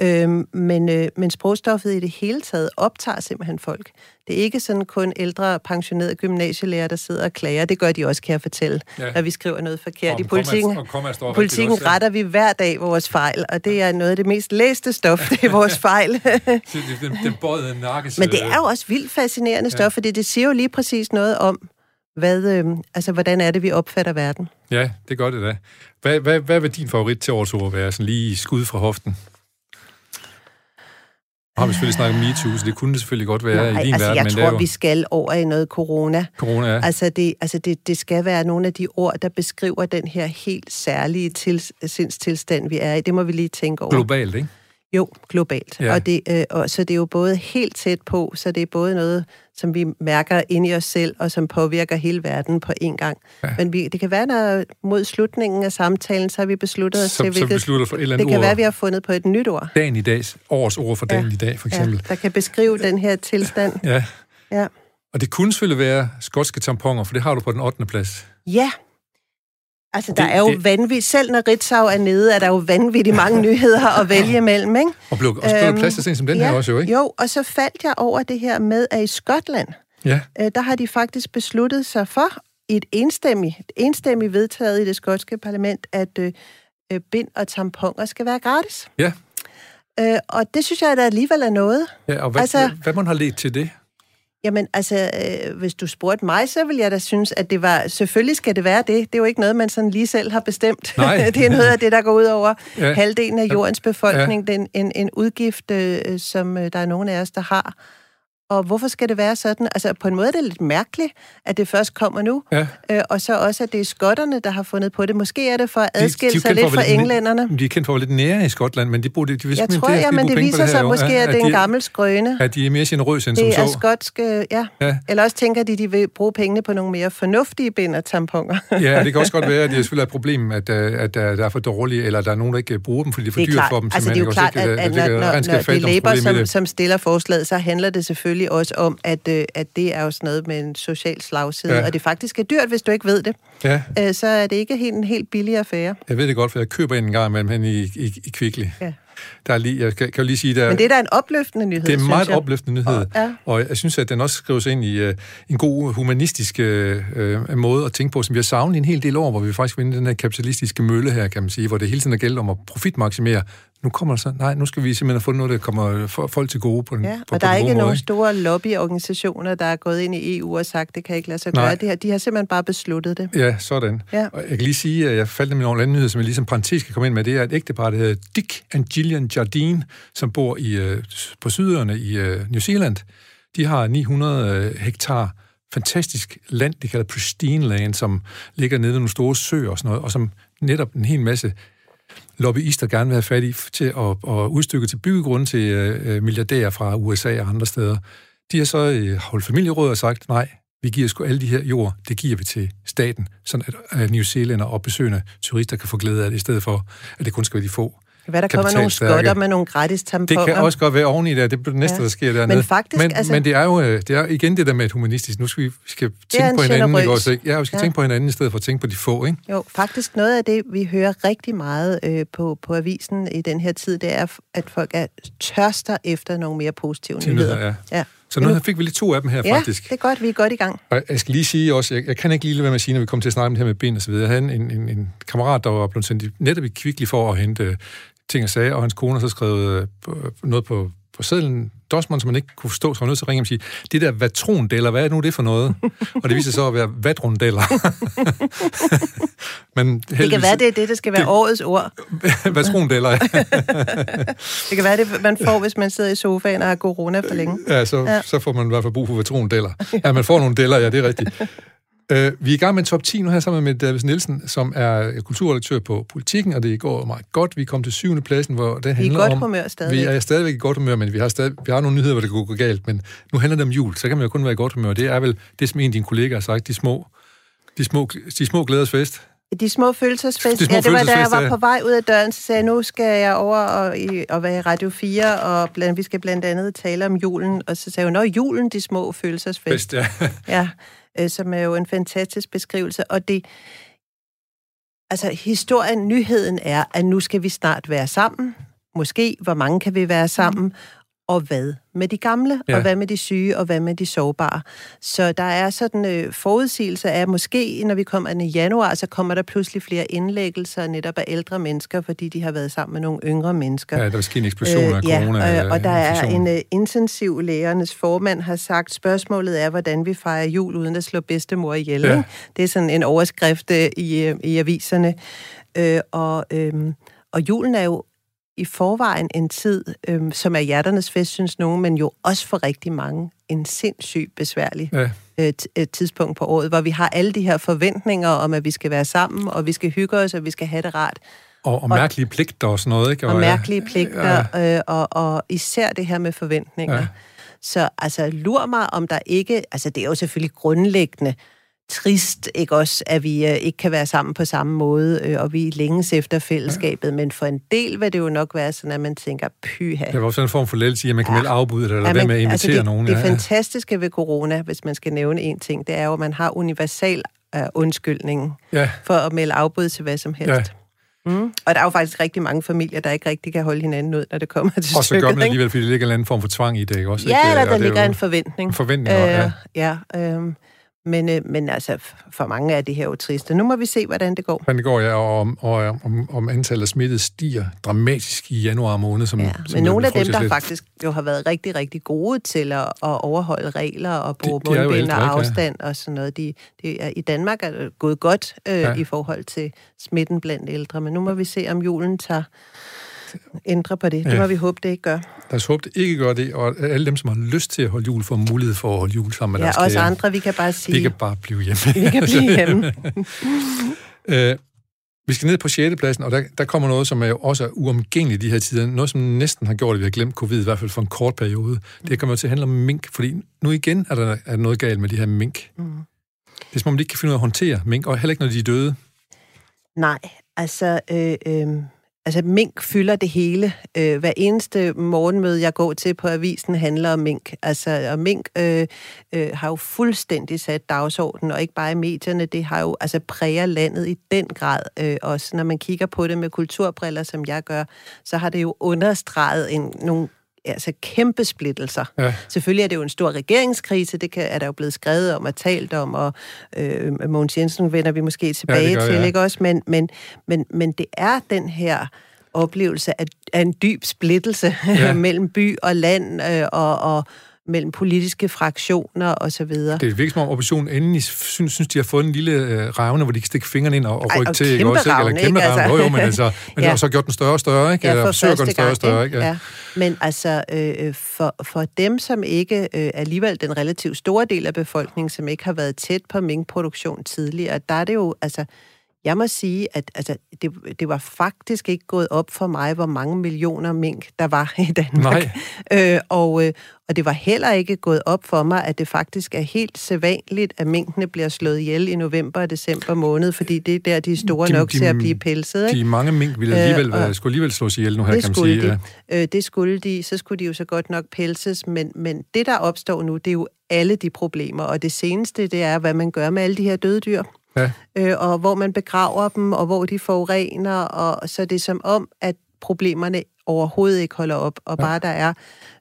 Øhm, men, øh, men sprogstoffet i det hele taget optager simpelthen folk. Det er ikke sådan kun ældre pensionerede gymnasielærer, der sidder og klager. Det gør de også, kan jeg fortælle, Ja. ja. når vi skriver noget forkert. Om I politikken, komma- og komma står rigtigt politikken også, ja. retter vi hver dag vores fejl, og det er noget af det mest læste stof, det er vores fejl. Den, den nakkes... Men det er jo også vildt fascinerende stof, fordi det siger jo lige præcis noget om, hvad, øh, altså, hvordan er det, vi opfatter verden. Ja, det gør det da. Hvad, hvad, hvad vil din favorit til årets ord være? Sådan lige skud fra hoften. Nu har vi selvfølgelig snakket om MeToo, så det kunne det selvfølgelig godt være Nej, i din altså, verden, jeg men tror, jo vi skal over i noget corona. corona. Ja. Altså, det, altså det, det skal være nogle af de ord, der beskriver den her helt særlige til, sindstilstand, vi er i. Det må vi lige tænke over. Globalt, ikke? Jo, globalt. Ja. Og, det, øh, og så det er jo både helt tæt på, så det er både noget, som vi mærker inde i os selv, og som påvirker hele verden på én gang. Ja. Men vi, det kan være, når mod slutningen af samtalen, så har vi besluttet os til, hvilket... beslutter for et eller andet Det kan ord. være, at vi har fundet på et nyt ord. Dagen i dag, årets ord for dagen Ja. i dag, for eksempel. Ja, der kan beskrive den her tilstand. Ja. Ja. Og det kunne selvfølgelig være skotske tamponer, for det har du på den 8. plads. Ja. Altså, der Det- er jo det- vanvittigt. Selv når Ritzau er nede, er der jo vanvittigt mange nyheder at vælge imellem, ikke? Og blev også øhm, plads til som den ja, her også, jo, ikke? Jo, og så faldt jeg over det her med, at i Skotland, Ja. øh, der har de faktisk besluttet sig for, i et enstemmigt, et enstemmigt vedtaget i det skotske parlament, at øh, øh, bind og tamponer skal være gratis. Ja. Øh, og det synes jeg da alligevel er noget. ja og hvad, altså, hvad, hvad man har let til det? Jamen, altså, øh, hvis du spurgte mig, så ville jeg da synes, at det var... Selvfølgelig skal det være det. Det er jo ikke noget, man sådan lige selv har bestemt. Nej. det er noget af det, der går ud over Ja. halvdelen af jordens befolkning. Ja. Det er en, en, en udgift, øh, som øh, der er nogen af os, der har. Og hvorfor skal det være sådan? Altså, på en måde er det lidt mærkeligt, at det først kommer nu. Ja. Øh, og så også, at det er skotterne, der har fundet på det. Måske er det for at De- de er adskille jo sig lidt at fra være englænderne. De er kendt for at være lidt nære i Skotland, men de, bruger, de, de Jeg tror, det, ja, men det viser sig måske, at det er en gammel skrøne. At de er mere generøse end Det som er så. skotsk, øh, ja. Ja. Eller også tænker de, de vil bruge pengene på nogle mere fornuftige bind og tamponer. Ja, det kan også godt være, at det er selvfølgelig et problem, at, øh, at der der er for dårlige, eller der er nogen, der ikke bruger dem, fordi det er for Det er dyrt for dem. altså det er jo klart, at, Det- at det- når, det- det er Labour, det. som stiller forslaget, så handler det selvfølgelig også om, at, øh, at det er jo sådan noget med en social slagside, Ja. og det faktisk er dyrt, hvis du ikke ved det. Ja, Øh, så er det ikke helt en helt billig affære. jeg ved det godt, for jeg køber en gang imellem hen i, i, i Kvickly. Ja. Der er lige, jeg kan, kan jo lige sige, der, Men det er da en opløftende nyhed, det er en meget jeg. opløftende nyhed, Og- ja. og jeg synes, at den også skrives ind i uh, en god humanistisk uh, måde at tænke på, som vi har savnet en hel del år, hvor vi faktisk vinder den her kapitalistiske mølle her, kan man sige, hvor det hele tiden er gældt om at profitmaksimere. Nu kommer så, nej, nu skal vi simpelthen have fundet noget, der kommer for- folk til gode på den, Ja, og på der er ikke måde, nogen store lobbyorganisationer, der er gået ind i EU og sagt, det kan ikke lade sig Nej. gøre. Det her, de har simpelthen bare besluttet det. Ja, sådan. Ja. Og jeg kan lige sige, at jeg faldt med nogle andre nyheder, som jeg ligesom parentes skal komme ind med. Det er et ægtepar, der hedder Dick and Gillian Jardine, som bor i, øh, på sydøerne i øh, New Zealand. De har 900 øh, hektar fantastisk land, de kalder pristine land, som ligger nede i nogle store søer og sådan noget, og som netop en hel masse lobbyister gerne vil have fat i til at, at udstykke til byggegrunde til øh, milliardærer fra USA og andre steder. De har så øh, holdt familieråd og sagt, nej, vi giver sgu alle de her jord, det giver vi til staten, sådan at New Zealander og besøgende turister kan få glæde af det, i stedet for, at det kun skal være de få hvad der kommer nogle skotter med nogle gratis tamponer. Det kan også godt være oveni der. Det er det næste, ja. der sker dernede. Men faktisk, men, altså... men det er jo øh, det er igen det der med et humanistisk. Nu skal vi skal tænke på hinanden. Ikke også, ikke? Ja, vi skal ja. tænke på hinanden i stedet for at tænke på de få. Ikke? Jo, faktisk noget af det, vi hører rigtig meget øh, på, på avisen i den her tid, det er, at folk er tørster efter nogle mere positive nyheder. Ja. ja. Så nu fik vi lige to af dem her, ja, faktisk. det er godt, vi er godt i gang. Og jeg skal lige sige også, jeg, jeg kan ikke lige lade være med at sige, når vi kommer til at snakke om det her med ben og så videre. Jeg havde en, en, en kammerat, der var blevet sendt netop i Kvickly for at hente ting og sager, og hans kone har så skrevet øh, noget på, på sedlen, Dosmond, som man ikke kunne forstå, så var nødt til at ringe og sige, det der vatrondeller, hvad er nu det for noget? og det viser så at være vatrondeller. Men det kan være, det er det, der skal være det, årets ord. vatrondeller, ja. det kan være, det man får, hvis man sidder i sofaen og har corona for længe. Ja, så, ja. så får man i hvert fald brug for vatrondeller. Ja, man får nogle deller, ja, det er rigtigt. Uh, vi er i gang med en top 10 nu her sammen med David Nielsen, som er kulturredaktør på Politikken, og det går meget godt. Vi kommet til syvende pladsen, hvor det handler om... Vi er i godt humør stadigvæk. Vi er stadigvæk i godt humør, men vi har, stadig, vi har nogle nyheder, hvor det går galt. Men nu handler det om jul, så kan man jo kun være i godt humør. Det er vel det, som en af dine kollegaer har sagt, de små, de små, de små glæders fest. De små følelsesfest. De små ja, det var da jeg var på vej ud af døren, så sagde jeg, nu skal jeg over og, i, og være i Radio 4, og blandt, vi skal blandt andet tale om julen. Og så sagde hun, nå, julen, de små følelsesfest. Fest, ja. ja øh, som er jo en fantastisk beskrivelse. Og det, altså historien, nyheden er, at nu skal vi snart være sammen. Måske, hvor mange kan vi være sammen? Mm og hvad med de gamle, ja. og hvad med de syge, og hvad med de sårbare. Så der er sådan øh, forudsigelse af, at måske når vi kommer i januar, så kommer der pludselig flere indlæggelser netop af ældre mennesker, fordi de har været sammen med nogle yngre mennesker. Ja, der vil ske en eksplosion øh, af corona. Ja, øh, og der er en øh, intensiv lægernes formand har sagt, spørgsmålet er, hvordan vi fejrer jul uden at slå bedstemor ihjel. Ja. Det er sådan en overskrift øh, i, øh, i aviserne. Øh, og, øh, og julen er jo i forvejen en tid, øhm, som er hjerternes fest, synes nogen, men jo også for rigtig mange en sindssygt besværlig ja. øh, øh, tidspunkt på året, hvor vi har alle de her forventninger om, at vi skal være sammen, og vi skal hygge os, og vi skal have det rart. Og, og mærkelige pligter og sådan noget, ikke? Og, og mærkelige pligter, ja. øh, og, og især det her med forventninger. Ja. Så altså, lur mig, om der ikke... Altså, det er jo selvfølgelig grundlæggende, trist, ikke også, at vi øh, ikke kan være sammen på samme måde, øh, og vi længes efter fællesskabet, ja. men for en del vil det jo nok være sådan, at man tænker, pyha. Det var også en form for lettelse at man kan ja. melde afbud, eller ja, hvad med at invitere altså det, nogen. Det ja, fantastiske ved corona, hvis man skal nævne en ting, det er jo, at man har universal uh, undskyldning ja. for at melde afbud til hvad som helst. Ja. Mm. Og der er jo faktisk rigtig mange familier, der ikke rigtig kan holde hinanden ud, når det kommer til Og så gør man alligevel, fordi der ligger en anden form for tvang i det, ikke også? Ja, ikke? eller der ligger jo... en forventning. En forventning, øh, ja. Ja, øh, men, øh, men altså, for mange er det her jo triste. Nu må vi se, hvordan det går. Hvordan det går, ja, og om, og om, om antallet af smittede stiger dramatisk i januar måned. Som, ja, som men nogle af dem, der lidt. faktisk jo har været rigtig, rigtig gode til at, at overholde regler og bruge mundbind og afstand ja. og sådan noget, de, de er, i Danmark er det gået godt øh, ja. i forhold til smitten blandt ældre. Men nu må vi se, om julen tager ændre på det. Det må vi håbe, det ikke gør. Lad os håbe, det ikke gør det, og alle dem, som har lyst til at holde jul, får mulighed for at holde jul sammen med ja, deres Ja, også andre, vi kan bare sige... Vi kan bare blive hjemme. Vi kan blive hjemme. øh, vi skal ned på 6. pladsen, og der, der kommer noget, som er jo også er uomgængeligt i de her tider. Noget, som næsten har gjort, at vi har glemt covid, i hvert fald for en kort periode. Det kommer til at handle om mink, fordi nu igen er der er noget galt med de her mink. Mm. Det er som om, de ikke kan finde ud af at håndtere mink, og heller ikke, når de er døde. Nej, altså... Øh, øh Altså, mink fylder det hele. Øh, hver eneste morgenmøde, jeg går til på avisen, handler om mink. Altså, og mink øh, øh, har jo fuldstændig sat dagsordenen, og ikke bare i medierne, det har jo altså præger landet i den grad. Øh, også når man kigger på det med kulturbriller, som jeg gør, så har det jo understreget en, nogle altså kæmpe splittelser. Ja. Selvfølgelig er det jo en stor regeringskrise, det kan, er der jo blevet skrevet om og talt om, og øh, Mogens Jensen vender vi måske tilbage ja, gør, til, ja. ikke også? Men, men, men, men det er den her oplevelse af, af en dyb splittelse ja. mellem by og land øh, og, og mellem politiske fraktioner og så videre. Det er virkelig som om oppositionen endelig synes, synes, de har fået en lille øh, ravne, hvor de kan stikke fingrene ind og, og rykke til. Ikke også, Eller kæmpe ikke? altså. jo, jo, men, altså, men ja. har så gjort den større og større, ikke? Ja, for forsøger den større og større, ikke? Ja. ja. Men altså, øh, for, for dem, som ikke øh, alligevel den relativt store del af befolkningen, som ikke har været tæt på minkproduktion tidligere, der er det jo, altså, Jeg må sige, at altså, det, det var faktisk ikke gået op for mig, hvor mange millioner mink der var i Danmark. Nej. Øh, og, øh, og det var heller ikke gået op for mig, at det faktisk er helt sædvanligt, at minkene bliver slået ihjel i november og december måned, fordi det er der, de er store de, nok de, til at blive pelset. Ikke? De mange mink ville alligevel, øh, skulle alligevel slås ihjel nu her, kan man sige. De. Ja. Øh, det skulle de. Så skulle de jo så godt nok pelses, men, men det, der opstår nu, det er jo alle de problemer, og det seneste, det er, hvad man gør med alle de her døde dyr. Ja. Øh, og hvor man begraver dem, og hvor de forurener, og så det er som om, at problemerne overhovedet ikke holder op, og ja. bare der er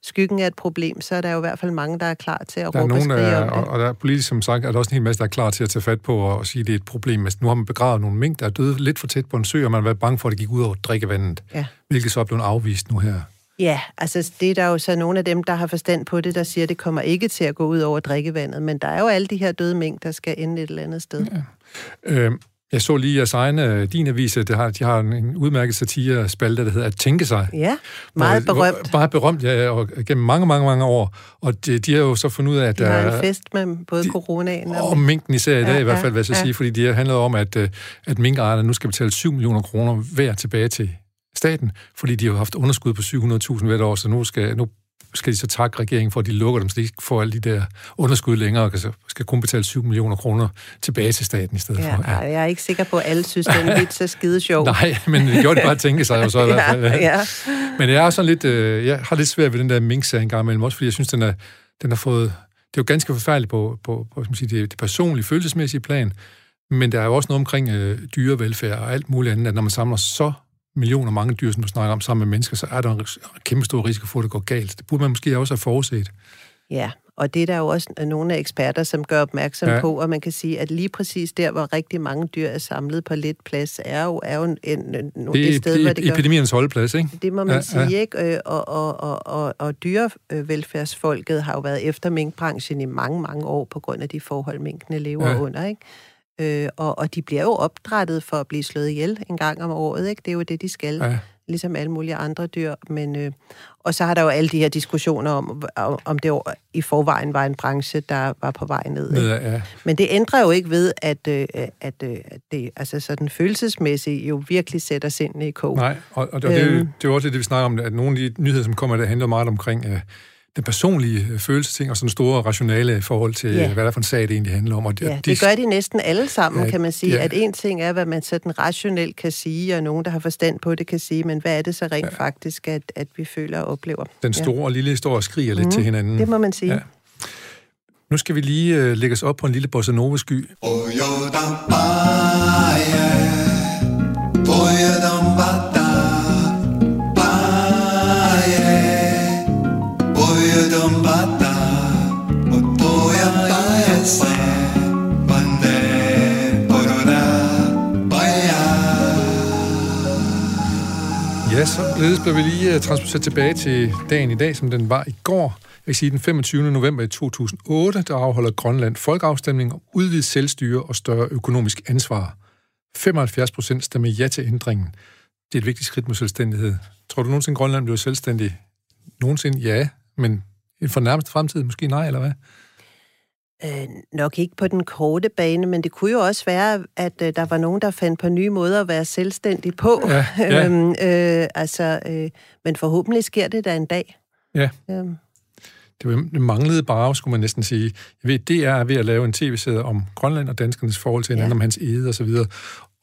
skyggen af et problem, så er der jo i hvert fald mange, der er klar til at der råbe er nogen, og skrige om det. Og, og der er politisk, som sagt, er der også en hel masse, der er klar til at tage fat på og sige, at det er et problem. Altså, nu har man begravet nogle mink, der er døde lidt for tæt på en sø, og man har været bange for, at det gik ud over drikkevandet, ja. hvilket så er blevet afvist nu her. Ja, altså det er der jo så nogle af dem, der har forstand på det, der siger, at det kommer ikke til at gå ud over drikkevandet, men der er jo alle de her døde mink, der skal ende et eller andet sted. Ja. Øh, jeg så lige jeres egen, øh, din avis, det har, de har en udmærket satire-spalte, der hedder At tænke sig. Ja, meget hvor, berømt. Hvor, meget berømt, ja, og gennem mange, mange, mange år. Og de, de har jo så fundet ud af, at... De har en fest med både de, coronaen og... Og minken især i dag ja, i hvert fald, hvad jeg skal ja. sige, fordi de har handlet om, at, øh, at minkejerne nu skal betale 7 millioner kroner hver tilbage til staten, fordi de har haft underskud på 700.000 hvert år, så nu skal, nu skal de så takke regeringen for, at de lukker dem, så de ikke får alle de der underskud længere, og skal kun betale 7 millioner kroner tilbage til staten i stedet ja, for. Ja. Jeg er ikke sikker på, at alle synes, den er lidt så skide sjov. Nej, men det gjorde det bare at tænke sig jo så i hvert fald. Ja, ja. Men jeg er sådan lidt, øh, jeg har lidt svært ved den der mink en gang imellem, også fordi jeg synes, den er, den har fået, det er jo ganske forfærdeligt på, på, på skal man sige, det, det personlige, følelsesmæssige plan, men der er jo også noget omkring øh, dyrevelfærd og alt muligt andet, at når man samler så millioner mange dyr, som du snakker om, sammen med mennesker, så er der en kæmpe stor risiko for, at det går galt. Det burde man måske også have forudset. Ja, og det er der jo også nogle af eksperter, som gør opmærksom ja. på, og man kan sige, at lige præcis der, hvor rigtig mange dyr er samlet på lidt plads, er jo, er jo en, en, en, det, et sted, det, hvor det gør... epidemiens holdplads, ikke? Det må man ja, sige, ja. ikke? Øh, og, og, og, og, og dyrevelfærdsfolket har jo været efter minkbranchen i mange, mange år, på grund af de forhold, minkene lever ja. under, ikke? Øh, og, og de bliver jo opdrettet for at blive slået ihjel en gang om året, ikke? Det er jo det, de skal. Ja. Ligesom alle mulige andre dyr. Men, øh, og så har der jo alle de her diskussioner om, om det i forvejen var en branche, der var på vej ned. Ikke? Ja, ja. Men det ændrer jo ikke ved, at, øh, at, øh, at det altså sådan følelsesmæssigt jo virkelig sætter sindene i kog. Nej, og, og det, øhm, det, er jo, det er jo også det, vi snakker om, at nogle af de nyheder, som kommer, der handler meget omkring... Øh, den personlige øh, følelsesting og sådan store rationale forhold til, ja. hvad der for en sag det egentlig handler om. Og de, ja, det gør de næsten alle sammen, ja, kan man sige. Ja. At en ting er, hvad man sådan rationelt kan sige, og nogen, der har forstand på det, kan sige, men hvad er det så rent ja. faktisk, at, at vi føler og oplever? Den store ja. og lille historie skriger lidt mm, til hinanden. Det må man sige. Ja. Nu skal vi lige uh, lægge os op på en lille bossa nova-sky. Oh, Ja, således blev vi lige øh, transporteret tilbage til dagen i dag, som den var i går. Jeg kan sige, den 25. november i 2008, der afholder Grønland folkeafstemning om udvidet selvstyre og større økonomisk ansvar. 75 procent stemmer ja til ændringen. Det er et vigtigt skridt mod selvstændighed. Tror du nogensinde, Grønland bliver selvstændig? Nogensinde ja, men for nærmeste fremtid måske nej, eller hvad? Øh, nok ikke på den korte bane, men det kunne jo også være, at øh, der var nogen, der fandt på nye måder at være selvstændig på. Ja, ja. øhm, øh, altså, øh, men forhåbentlig sker det da en dag. Ja. Øhm. Det, manglede bare, skulle man næsten sige. Jeg ved, det er ved at lave en tv-serie om Grønland og danskernes forhold til hinanden, ja. om hans ede og så videre.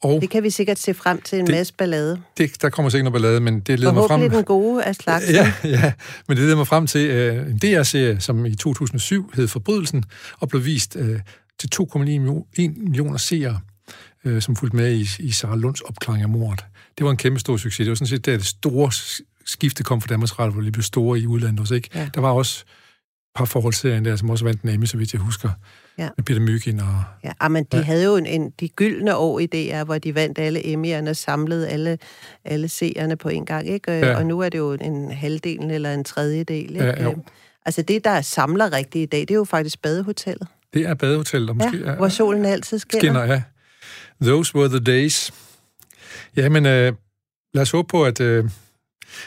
Og det kan vi sikkert se frem til en det, masse ballade. Det, der kommer sikkert noget ballade, men det leder mig frem... den gode af slags. Ja, ja, men det leder mig frem til uh, en DR-serie, som i 2007 hed Forbrydelsen, og blev vist uh, til 2,9 millioner seere, uh, som fulgte med i, i Sarah Lunds opklaring af mordet. Det var en kæmpe stor succes. Det var sådan set der, det store skifte kom fra Danmarks Radio, hvor de blev store i udlandet også, ikke? Ja. Der var også par forholdsserien der, som også vandt en Emmy, så vidt jeg husker ja. med Peter Myggen og... Ja, ah, men de ja. havde jo en, en, de gyldne år i DR, hvor de vandt alle Emmy'erne og samlede alle, alle seerne på en gang, ikke? Ja. Og nu er det jo en halvdel eller en tredjedel, ikke? Ja, jo. Altså det, der samler rigtigt i dag, det er jo faktisk badehotellet. Det er badehotellet, og måske... Ja, hvor solen altid skinner. Skinner, ja. Those were the days. Ja, men øh, lad os håbe på, at øh,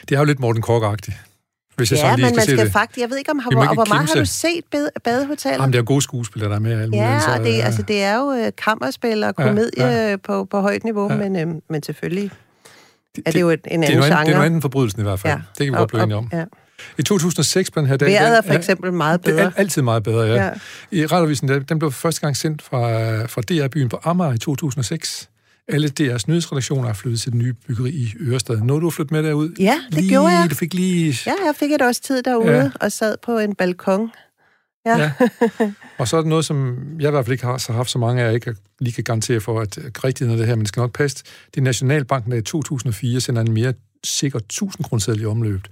det er jo lidt Morten Kork-agtigt. Hvis jeg ja, sådan lige men man skal, det. faktisk... Jeg ved ikke, om har, hvor, hvor meget har du set bade, badehotellet? Jamen, det er gode skuespillere, der er med. Alt ja, så, det, altså, det er jo uh, kammerspil og komedie ja, ja. På, på højt niveau, ja. men, uh, men selvfølgelig det, er det jo en anden det er genre. Det er noget anden forbrydelsen i hvert fald. Ja. Det kan vi godt blive enige om. Ja. I 2006 på den her dag... Vejret er for eksempel ja, meget bedre. Det er altid meget bedre, ja. ja. I Radovisen, den blev første gang sendt fra, fra DR-byen på Amager i 2006. Alle DR's nyhedsredaktioner er flyttet til det nye byggeri i Ørestad. Når du har flyttet med derud? Ja, det lige, gjorde jeg. Du fik lige... Ja, jeg fik et års tid derude ja. og sad på en balkon. Ja. ja. Og så er det noget, som jeg i hvert fald ikke har så haft så mange af, jeg ikke lige kan garantere for, at rigtigheden af det her, men skal nok passe. Det er Nationalbanken, der i 2004 sender en mere sikker 1000 kroner i omløbet.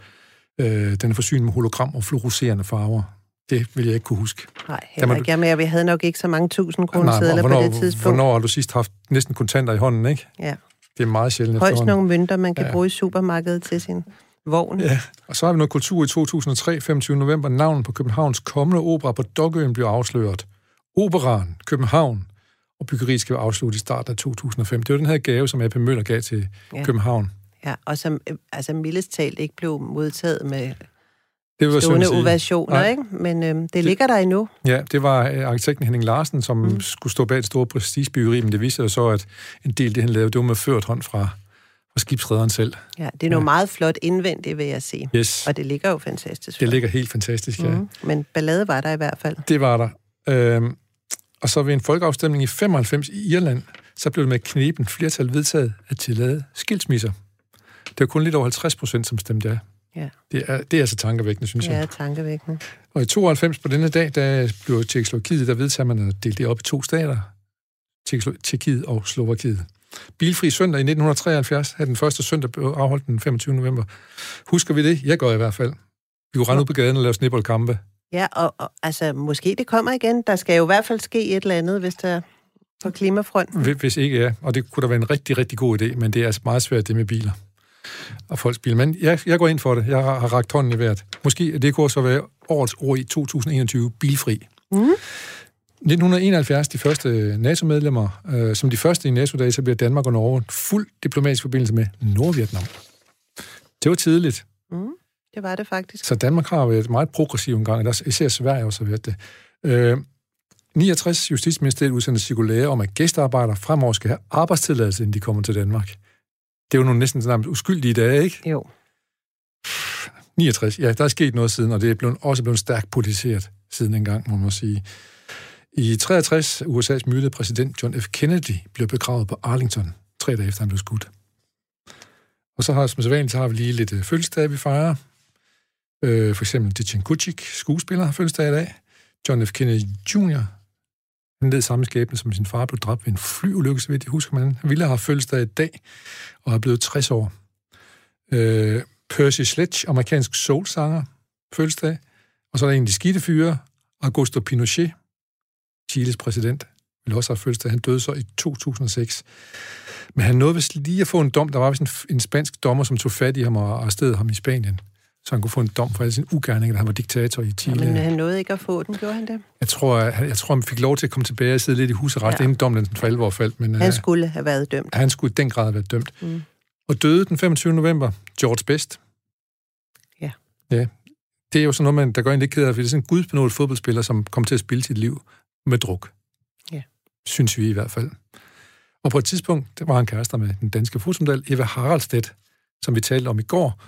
Øh, den er forsynet med hologram og fluorescerende farver. Det vil jeg ikke kunne huske. Nej, heller ikke. Jamen, vi havde nok ikke så mange tusind kroner sædler på det tidspunkt. Hvornår har du sidst haft næsten kontanter i hånden, ikke? Ja. Det er meget sjældent Højst nogle mønter, man kan ja. bruge i supermarkedet til sin vogn. Ja, og så har vi noget kultur i 2003, 25. november. Navnet på Københavns kommende opera på Dokøen bliver afsløret. Operaen København og byggeriet skal være afsluttet i starten af 2005. Det var den her gave, som AP Møller gav til ja. København. Ja, og som altså mildest talt ikke blev modtaget med det var stående ovationer, Nej. ikke? Men øhm, det, det ligger der endnu. Ja, det var øh, arkitekten Henning Larsen, som mm. skulle stå bag et stort prestigebyggeri, men det viste sig så, at en del af det, han lavede, det var med ført hånd fra, fra skibsrederen selv. Ja, det er noget ja. meget flot indvendigt, vil jeg sige. Yes. Og det ligger jo fantastisk. Det ligger helt fantastisk, ja. Mm. Men ballade var der i hvert fald. Det var der. Øhm, og så ved en folkeafstemning i 95 i Irland, så blev det med knepen flertal vedtaget at tillade skilsmisser. Det var kun lidt over 50 procent, som stemte ja. Ja. Det er, det er altså tankevækkende, synes ja, jeg. Ja, tankevækkende. Og i 92 på denne dag, der blev Tjekkoslovakiet, der vedtager man at dele det op i to stater. Tjekkiet og Slovakiet. Bilfri søndag i 1973 havde den første søndag afholdt den 25. november. Husker vi det? Jeg gør i hvert fald. Vi kunne rende ud på gaden og lave snibboldkampe. Ja, og, og altså, måske det kommer igen. Der skal jo i hvert fald ske et eller andet, hvis der på klimafronten. Hvis ikke, ja. Og det kunne da være en rigtig, rigtig god idé, men det er altså meget svært, det med biler og folks biler. Men jeg, jeg går ind for det. Jeg har, har ragt hånden i hvert. Måske det kunne så være årets ord i 2021, bilfri. Mm. 1971, de første NATO-medlemmer, øh, som de første i NATO-dage, så bliver Danmark og Norge fuld diplomatisk forbindelse med Nordvietnam. Det var tidligt. Mm. Det var det faktisk. Så Danmark har været meget progressiv en gang, og især Sverige også har været det. Øh, 69 Justitsministeriet udsender cirkulære om, at gæstearbejdere fremover skal have arbejdstilladelse, inden de kommer til Danmark. Det er jo nogle næsten sådan uskyldige dage, ikke? Jo. 69, ja, der er sket noget siden, og det er blevet, også blevet stærkt politiseret siden engang, må man sige. I 63, USA's myrdede præsident John F. Kennedy blev begravet på Arlington, tre dage efter han blev skudt. Og så har, som sædvanligt, så har vi lige lidt øh, fødselsdage, vi fejrer. Øh, for eksempel Dichen Kuchik, skuespiller, har fødselsdag i dag. John F. Kennedy Jr., han led samme skæbne, som sin far blev dræbt ved en flyulykke, så vidt jeg husker man. Han ville have fødselsdag i dag, og er blevet 60 år. Øh, Percy Sledge, amerikansk soulsanger, fødselsdag. Og så er der en af de skidte fyre, Augusto Pinochet, Chiles præsident, ville også have fødselsdag. Han døde så i 2006. Men han nåede vist lige at få en dom. Der var vist en, en spansk dommer, som tog fat i ham og arresterede ham i Spanien så han kunne få en dom for alle sine ugerninger, da han var diktator i Chile. Ja, men han nåede ikke at få den, gjorde han det? Jeg tror, jeg, jeg tror, han fik lov til at komme tilbage og sidde lidt i husarrest, ja. inden dommen for alvor faldt. Men, han uh, skulle have været dømt. Han skulle i den grad have været dømt. Mm. Og døde den 25. november, George Best. Ja. Ja. Det er jo sådan noget, man, der går ind lidt ked af, for det er sådan en gudbenået fodboldspiller, som kom til at spille sit liv med druk. Ja. Synes vi i hvert fald. Og på et tidspunkt, det var han kærester med den danske fotomodel Eva Haraldstedt, som vi talte om i går,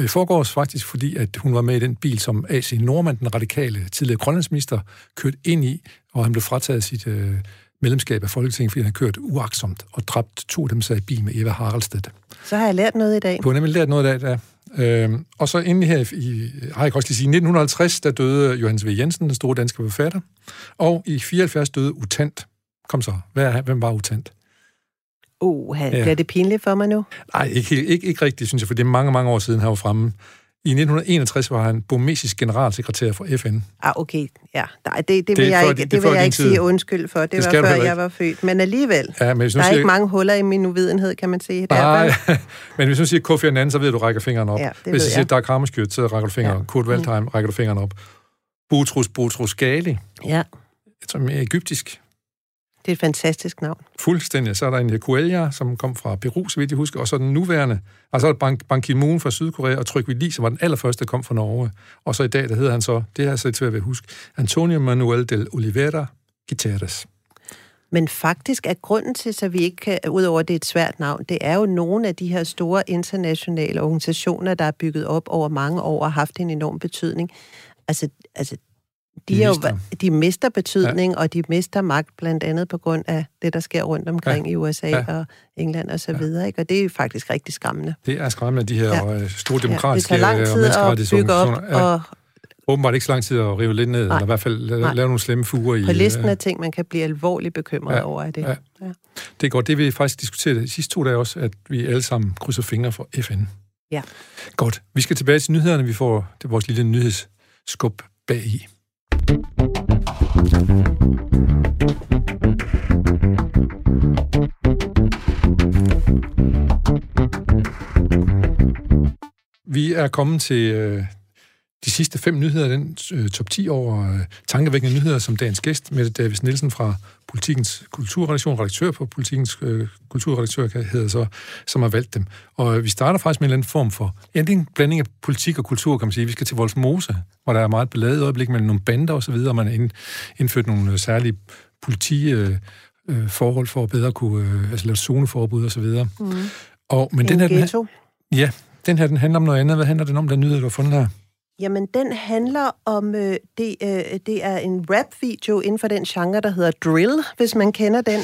øh, foregårs faktisk, fordi at hun var med i den bil, som A.C. Normand, den radikale tidligere grønlandsminister, kørte ind i, og han blev frataget sit øh, medlemskab af Folketinget, fordi han kørte uaksomt og dræbt to af dem sig i bil med Eva Haraldstedt. Så har jeg lært noget i dag. Du har nemlig lært noget i dag, ja. Øhm, og så endelig her i, har jeg også lige sige, i 1950, der døde Johannes V. Jensen, den store danske forfatter, og i 74 døde Utant. Kom så, Hvad, hvem var Utant? Uh, ja. bliver det pinligt for mig nu? Nej, ikke, ikke, ikke rigtigt, synes jeg, for det er mange, mange år siden, han var fremme. I 1961 var han burmesisk generalsekretær for FN. Ah, okay. Ja, Nej, det, det, det vil jeg ikke, det, det vil jeg ikke sige undskyld for. Det, det var før jeg var født. Men alligevel, ja, men der er siger, ikke mange huller i min uvidenhed, kan man sige. Nej, men hvis du siger Kofi Annan, så ved du, rækker fingeren op. Ja, hvis du siger Dag Hammarskjöld, så rækker du fingeren op. Ja. Kurt Waldheim, mm. rækker du fingeren op. Boutros Boutros Ghali. Ja. Jeg tror mere egyptisk. Det er et fantastisk navn. Fuldstændig. Så er der en Coelho, som kom fra Peru, så vidt jeg husker, og så den nuværende, og så er der Ban, Ki-moon fra Sydkorea, og Trygve Lee, som var den allerførste, der kom fra Norge. Og så i dag, der hedder han så, det har jeg så til at huske, Antonio Manuel del Oliveira Gutierrez. Men faktisk er grunden til, så vi ikke kan, udover det er et svært navn, det er jo nogle af de her store internationale organisationer, der er bygget op over mange år og har haft en enorm betydning. Altså, altså de, de, mister. Jo, de mister betydning, ja. og de mister magt, blandt andet på grund af det, der sker rundt omkring ja. i USA ja. og England og så ja. videre. Ikke? Og det er faktisk rigtig skræmmende. Det er skræmmende, de her ja. Øh, store demokratiske ja, det tager lang tid at bygge op, ja. og åbenbart ikke så lang tid at rive lidt ned, Nej. eller i hvert fald lave, lave nogle slemme fuger i... På listen af ting, man kan blive alvorligt bekymret ja, over af det. Ja. Ja. Det er godt. Det vi faktisk diskuterede de sidste to dage også, at vi alle sammen krydser fingre for FN. Ja. Godt. Vi skal tilbage til nyhederne. Vi får det vores lille nyhedsskub bag i. Vi er kommet til øh, de sidste fem nyheder, den øh, top 10 over øh, tankevækkende nyheder, som dagens gæst, Mette Davis Nielsen fra Politikens Kulturredaktion, redaktør på Politikens øh, Kulturredaktør, hedder så, som har valgt dem. Og øh, vi starter faktisk med en eller anden form for, en blanding af politik og kultur, kan man sige. Vi skal til Voldsmose, hvor der er meget beladet øjeblik mellem nogle bander og så videre, og man har indført nogle øh, særlige politi... Øh, øh, forhold for at bedre kunne øh, altså lave zoneforbud og så videre. Mm. Og, men en den her, den her, ja, den her den handler om noget andet. Hvad handler den om, den nyhed, du har fundet her? Jamen, den handler om, øh, det, øh, det er en rap-video inden for den genre, der hedder drill, hvis man kender den,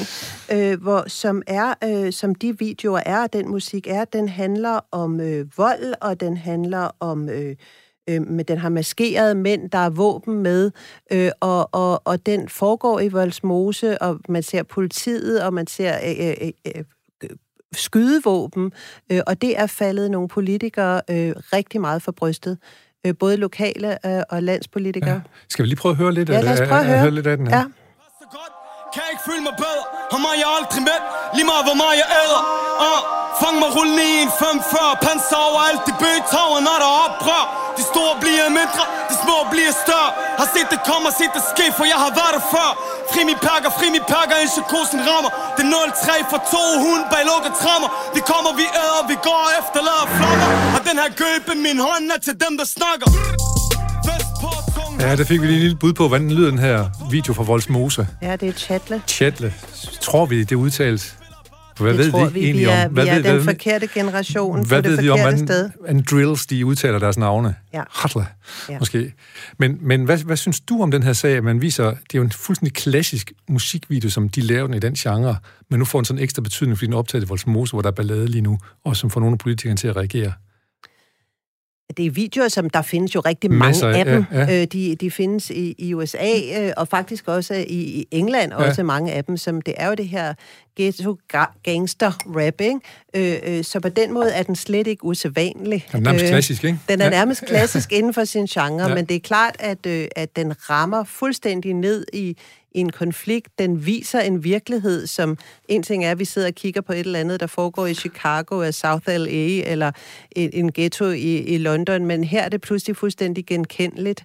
øh, hvor, som er, øh, som de videoer er, og den musik er, den handler om øh, vold, og den handler om... Øh, øh, med den har maskerede mænd, der er våben med, øh, og, og, og den foregår i Voldsmose, og man ser politiet, og man ser øh, øh, øh, øh, skydevåben, øh, og det er faldet nogle politikere øh, rigtig meget for brystet øh, både lokale øh, og landspolitikere. Ja. Skal vi lige prøve at høre lidt, ja, af, lad os prøve at, at, høre. høre lidt af den her? Ja. Kan jeg ikke føle mig bedre? Har mig jeg aldrig med Lige meget hvor meget jeg æder uh, Fang mig rullende i en 540 Panser over alt det bøgetower Når der er oprør. De store bliver mindre De små bliver større. Har set det komme og set det ske For jeg har været der før. Fri min perker, fri min perker Indtil kursen rammer. Det er 0-3 for to hunde bag lukket trammer Vi kommer, vi æder, vi går efter lader flammer Og den her gøbe min hånd er til dem der snakker. Ja, der fik vi lige en lille bud på, hvordan lyder den her video fra Voldsmose. Ja, det er Chatle. Chatle. Tror vi, det udtales? Hvad det ved tror vi, vi er, om? Hvad vi er ved, den hvad, forkerte generation hvad på det forkerte vi om, sted. Hvad drills, de udtaler deres navne? Ja. Hatla, ja. måske. Men, men hvad, hvad synes du om den her sag? Man viser, det er jo en fuldstændig klassisk musikvideo, som de laver den i den genre, men nu får en sådan ekstra betydning, fordi den er optaget i Voldsmose, hvor der er ballade lige nu, og som får nogle af politikerne til at reagere det er videoer, som der findes jo rigtig mange Masser, af dem. Ja, ja. Øh, de, de findes i, i USA, øh, og faktisk også i, i England, ja. også mange af dem, som det er jo det her ghetto gangster rap, ikke? Øh, øh, så på den måde er den slet ikke usædvanlig. Den er nærmest klassisk, ikke? Den er nærmest klassisk inden for sin genre, ja. men det er klart, at, øh, at den rammer fuldstændig ned i en konflikt. Den viser en virkelighed, som en ting er, at vi sidder og kigger på et eller andet, der foregår i Chicago eller South LA eller en, en ghetto i, i London, men her er det pludselig fuldstændig genkendeligt.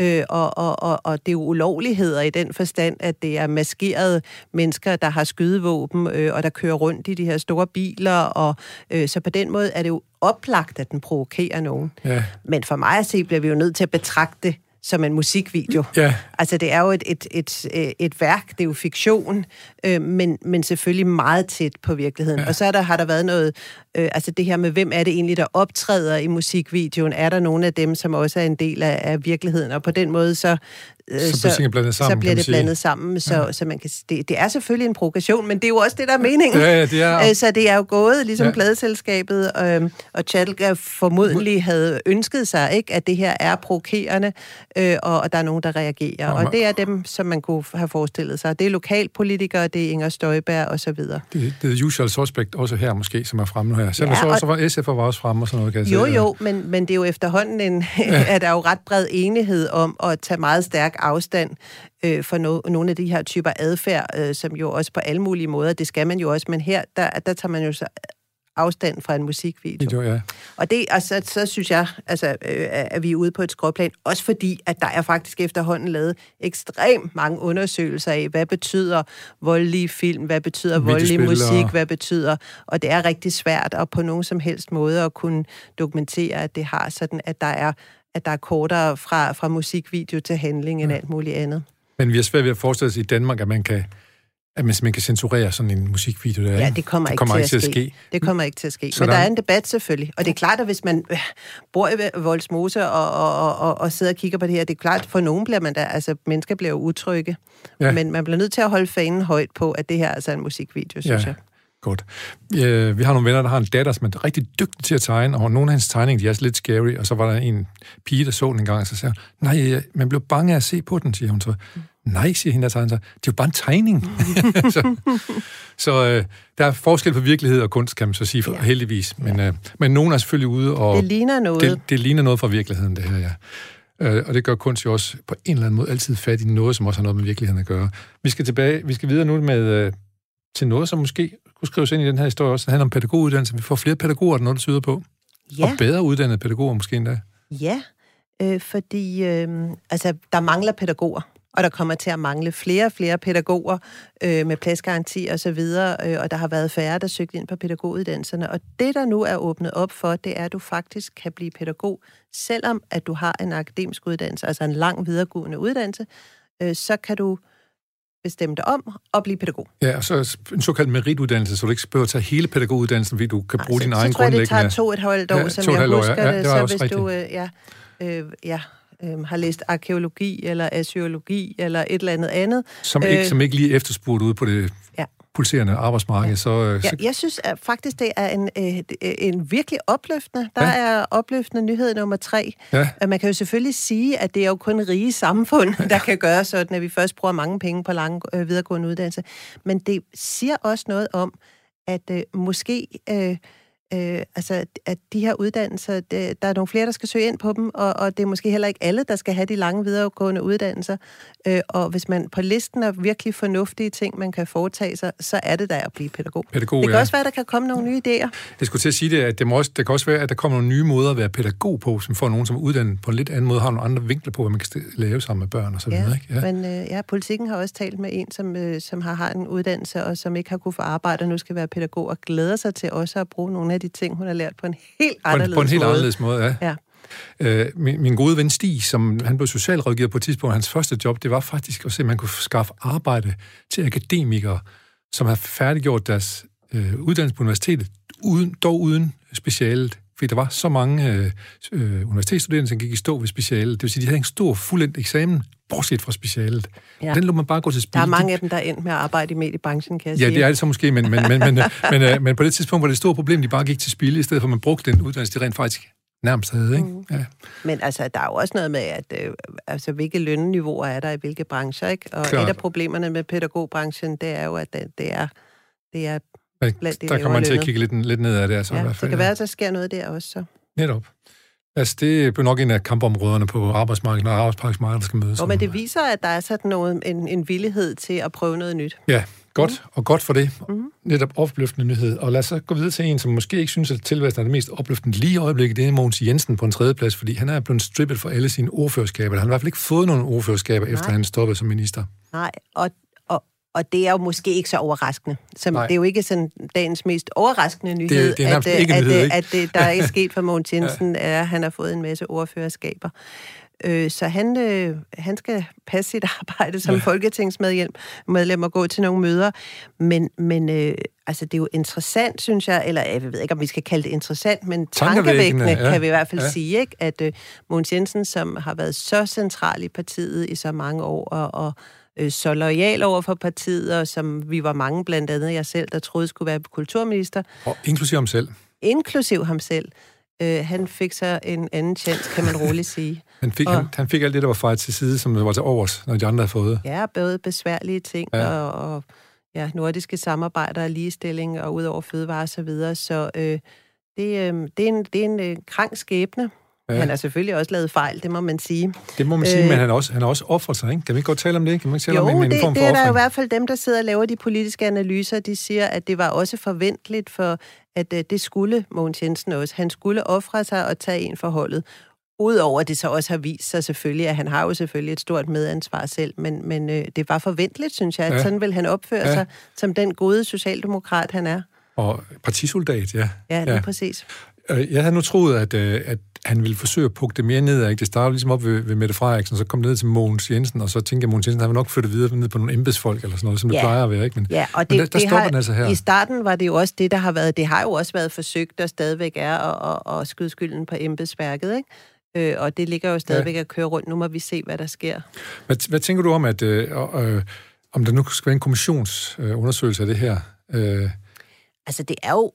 Øh, og, og, og, og det er ulovligheder i den forstand, at det er maskerede mennesker, der har skydevåben, øh, og der kører rundt i de her store biler, og øh, så på den måde er det jo oplagt, at den provokerer nogen. Ja. Men for mig at se, bliver vi jo nødt til at betragte som en musikvideo. Ja. Altså, det er jo et, et, et, et værk, det er jo fiktion, øh, men, men selvfølgelig meget tæt på virkeligheden. Ja. Og så er der, har der været noget, øh, altså det her med, hvem er det egentlig, der optræder i musikvideoen? Er der nogle af dem, som også er en del af, af virkeligheden? Og på den måde, så, øh, så, så, blandet sammen, så bliver det blandet sammen. Så, ja. så man kan, det, det er selvfølgelig en provokation, men det er jo også det, der er meningen. Ja, ja, det er... Øh, så det er jo gået, ligesom ja. pladeselskabet øh, og Chattelga formodentlig havde ønsket sig, ikke, at det her er provokerende, øh, og, og der er nogen, der reagerer. Ja, og det er dem, som man kunne have forestillet sig. Det er lokalpolitikere, det er Inger Støjberg og så videre. Det, det er usual suspect også her måske, som er fremme nu her. Selvom ja, så, så var SF var også fremme og sådan noget, kan jeg Jo, sige. jo, men, men det er jo efterhånden en, at der er jo ret bred enighed om at tage meget stærk afstand øh, for no, nogle af de her typer adfærd, øh, som jo også på alle mulige måder, det skal man jo også, men her, der, der tager man jo så afstand fra en musikvideo. Video, ja. Og det, altså, så synes jeg, altså, øh, at vi er ude på et skråplan, også fordi, at der er faktisk efterhånden lavet ekstremt mange undersøgelser af, hvad betyder voldelige film, hvad betyder voldelig musik, hvad betyder, og det er rigtig svært at på nogen som helst måde at kunne dokumentere, at det har sådan, at der er at der er kortere fra, fra musikvideo til handling end ja. alt muligt andet. Men vi er svært ved at forestille os i Danmark, at man kan at man simpelthen kan censurere sådan en musikvideo. Der, ja, det kommer, det kommer ikke, til, at, ske. ske. Det kommer ikke til at ske. Så Men der, der er en debat selvfølgelig. Og det er klart, at hvis man øh, bor i Voldsmose og, og, og, og sidder og kigger på det her, det er klart, for nogen bliver man da, altså mennesker bliver jo utrygge. Ja. Men man bliver nødt til at holde fanen højt på, at det her altså er en musikvideo, synes ja. jeg. Godt. Øh, vi har nogle venner, der har en datter, som er rigtig dygtig til at tegne, og nogle af hans tegninger, de er lidt scary, og så var der en pige, der så den en gang, og så sagde hun, nej, man blev bange af at se på den, siger hun så. Nej, siger hende, der tegner sig. Det er jo bare en tegning. så så øh, der er forskel på virkelighed og kunst, kan man så sige, for, ja. heldigvis. Men, ja. øh, men nogen er selvfølgelig ude og... Det ligner noget. Det, det ligner noget fra virkeligheden, det her, ja. Øh, og det gør kunst jo også på en eller anden måde altid fat i noget, som også har noget med virkeligheden at gøre. Vi skal tilbage, vi skal videre nu med, øh, til noget, som måske kunne skrives ind i den her historie også. Det handler om pædagoguddannelse. Vi får flere pædagoger, der noget, der tyder på. Ja. Og bedre uddannede pædagoger måske endda. Ja, øh, fordi øh, altså, der mangler pædagoger og der kommer til at mangle flere og flere pædagoger øh, med pladsgaranti og så videre, øh, og der har været færre, der søgte ind på pædagoguddannelserne. Og det, der nu er åbnet op for, det er, at du faktisk kan blive pædagog, selvom at du har en akademisk uddannelse, altså en lang videregående uddannelse, øh, så kan du bestemme dig om at blive pædagog. Ja, og så en såkaldt merituddannelse, så du ikke behøver at tage hele pædagoguddannelsen, fordi du kan bruge Nej, din så, egen så tror jeg, det tager to et halvt år, ja, som jeg husker år, ja. ja, det. Så hvis rigtigt. du, øh, ja, øh, ja, øh, har læst arkeologi eller asiologi eller et eller andet andet. Som ikke, øh, som ikke lige efterspurgt ude på det ja. pulserende arbejdsmarked. Ja. Så, øh, ja, jeg synes at faktisk, det er en, øh, en virkelig opløftende. Der ja. er opløftende nyhed nummer tre. Ja. Man kan jo selvfølgelig sige, at det er jo kun rige samfund, der kan gøre sådan, at vi først bruger mange penge på lang øh, videregående uddannelse. Men det siger også noget om, at øh, måske... Øh, øh, altså, at de her uddannelser, det, der er nogle flere, der skal søge ind på dem, og, og det er måske heller ikke alle, der skal have de lange videregående uddannelser. Øh, og hvis man på listen er virkelig fornuftige ting, man kan foretage sig, så er det der at blive pædagog. pædagog det kan ja. også være, at der kan komme nogle nye idéer. Jeg skulle til at sige det, at det, må også, det kan også være, at der kommer nogle nye måder at være pædagog på, som får nogen, som er uddannet på en lidt anden måde, har nogle andre vinkler på, hvad man kan lave sammen med børn og så videre. Ja, ikke? ja. men øh, ja, politikken har også talt med en, som, øh, som har, har en uddannelse, og som ikke har kunne få arbejde, og nu skal være pædagog, og glæder sig til også at bruge nogle af de ting, hun har lært på en helt anderledes måde. På en, helt måde. anderledes måde, ja. ja. Øh, min, min gode ven Stig, som han blev socialrådgiver på et tidspunkt, hans første job, det var faktisk at se, at man kunne skaffe arbejde til akademikere, som har færdiggjort deres øh, uddannelse på universitetet, uden, dog uden specialet. Fordi der var så mange øh, øh, universitetsstuderende, som gik i stå ved specialet. Det vil sige, de havde en stor, fuldendt eksamen, bortset fra specialet. Ja. Den lå man bare gå til spil. Der er mange af dem, der er endt med at arbejde i mediebranchen, kan jeg ja, sige. Ja, det er det så måske, men, men, men, men, men, men, men på det tidspunkt var det et stort problem, de bare gik til spil, i stedet for at man brugte den uddannelse, de rent faktisk nærmest havde. Ikke? Mm. Ja. Men altså, der er jo også noget med, at øh, altså, hvilke lønniveauer er der i hvilke brancher, ikke? Og Klart. et af problemerne med pædagogbranchen, det er jo, at det, det er, det er blandt de Der kommer man til at kigge lidt, lidt ned af det. Altså, ja, i hvert fald, det kan ja. være, at der sker noget der også. Så. Netop. Altså, det er nok en af kampområderne på arbejdsmarkedet, når arbejdsmarkedet skal mødes. Jo, men det viser, at der er sådan noget, en, en villighed til at prøve noget nyt. Ja, godt, mm. og godt for det. Mm. Netop opløftende nyhed. Og lad os så gå videre til en, som måske ikke synes, at tilværelsen er det mest opløftende lige i øjeblikket. Det er Mogens Jensen på en tredje plads, fordi han er blevet strippet for alle sine ordførerskaber. Han har i hvert fald ikke fået nogen ordførerskaber, Nej. efter han stoppede som minister. Nej, og og det er jo måske ikke så overraskende. Som, det er jo ikke sådan dagens mest overraskende nyhed, det, det er at, ikke at, nyhed, at, at der er ikke sket for Mogens Jensen, ja. er, at han har fået en masse ordførerskaber. Øh, så han, øh, han skal passe sit arbejde som ja. folketingsmedlem medlem og gå til nogle møder. Men, men øh, altså, det er jo interessant, synes jeg, eller jeg ved ikke, om vi skal kalde det interessant, men tankevækkende ja. kan vi i hvert fald ja. sige, ikke? at øh, Mogens Jensen, som har været så central i partiet i så mange år, og, og øh, så lojal over for partiet, og som vi var mange, blandt andet jeg selv, der troede skulle være kulturminister. Og inklusiv ham selv. Inklusiv ham selv. Øh, han fik så en anden chance, kan man roligt sige. han, fik, og, han, han fik alt det, der var fejret til side, som var til overs, når de andre havde fået. Ja, både besværlige ting ja. og, og ja, nordiske samarbejder og ligestilling og ud over fødevare og så videre. Så øh, det, øh, det er en, det er en øh, krank skæbne, Ja. Han har selvfølgelig også lavet fejl, det må man sige. Det må man sige, øh, men han har også, han også offret sig, ikke? Kan vi ikke godt tale om det? Kan man ikke tale jo, om en, en det, form for det er der i hvert fald dem, der sidder og laver de politiske analyser, de siger, at det var også forventeligt for, at uh, det skulle Mogens Jensen også. Han skulle ofre sig og tage en forholdet. Udover at det så også har vist sig selvfølgelig, at han har jo selvfølgelig et stort medansvar selv, men, men øh, det var forventeligt, synes jeg, at ja. sådan vil han opføre ja. sig som den gode socialdemokrat, han er. Og partisoldat, ja. Ja, lige ja. præcis. Øh, jeg havde nu troet, at, øh, at han ville forsøge at pukke det mere ned. Ikke? Det startede ligesom op ved, ved Mette Frederiksen, så kom det ned til Mogens Jensen, og så tænkte jeg, at Mogens Jensen har nok flyttet videre ned på nogle embedsfolk, eller sådan noget, som ja. det plejer at være. Ikke? Men, ja, og det, men der, der det stopper har, den altså her. I starten var det jo også det, der har været, det har jo også været forsøgt, og stadigvæk er, at, at, at skyde skylden på embedsværket, ikke? Øh, og det ligger jo stadigvæk ja. at køre rundt. Nu må vi se, hvad der sker. Hvad, hvad tænker du om, at øh, øh, om der nu skal være en kommissionsundersøgelse øh, af det her? Øh... Altså, det er jo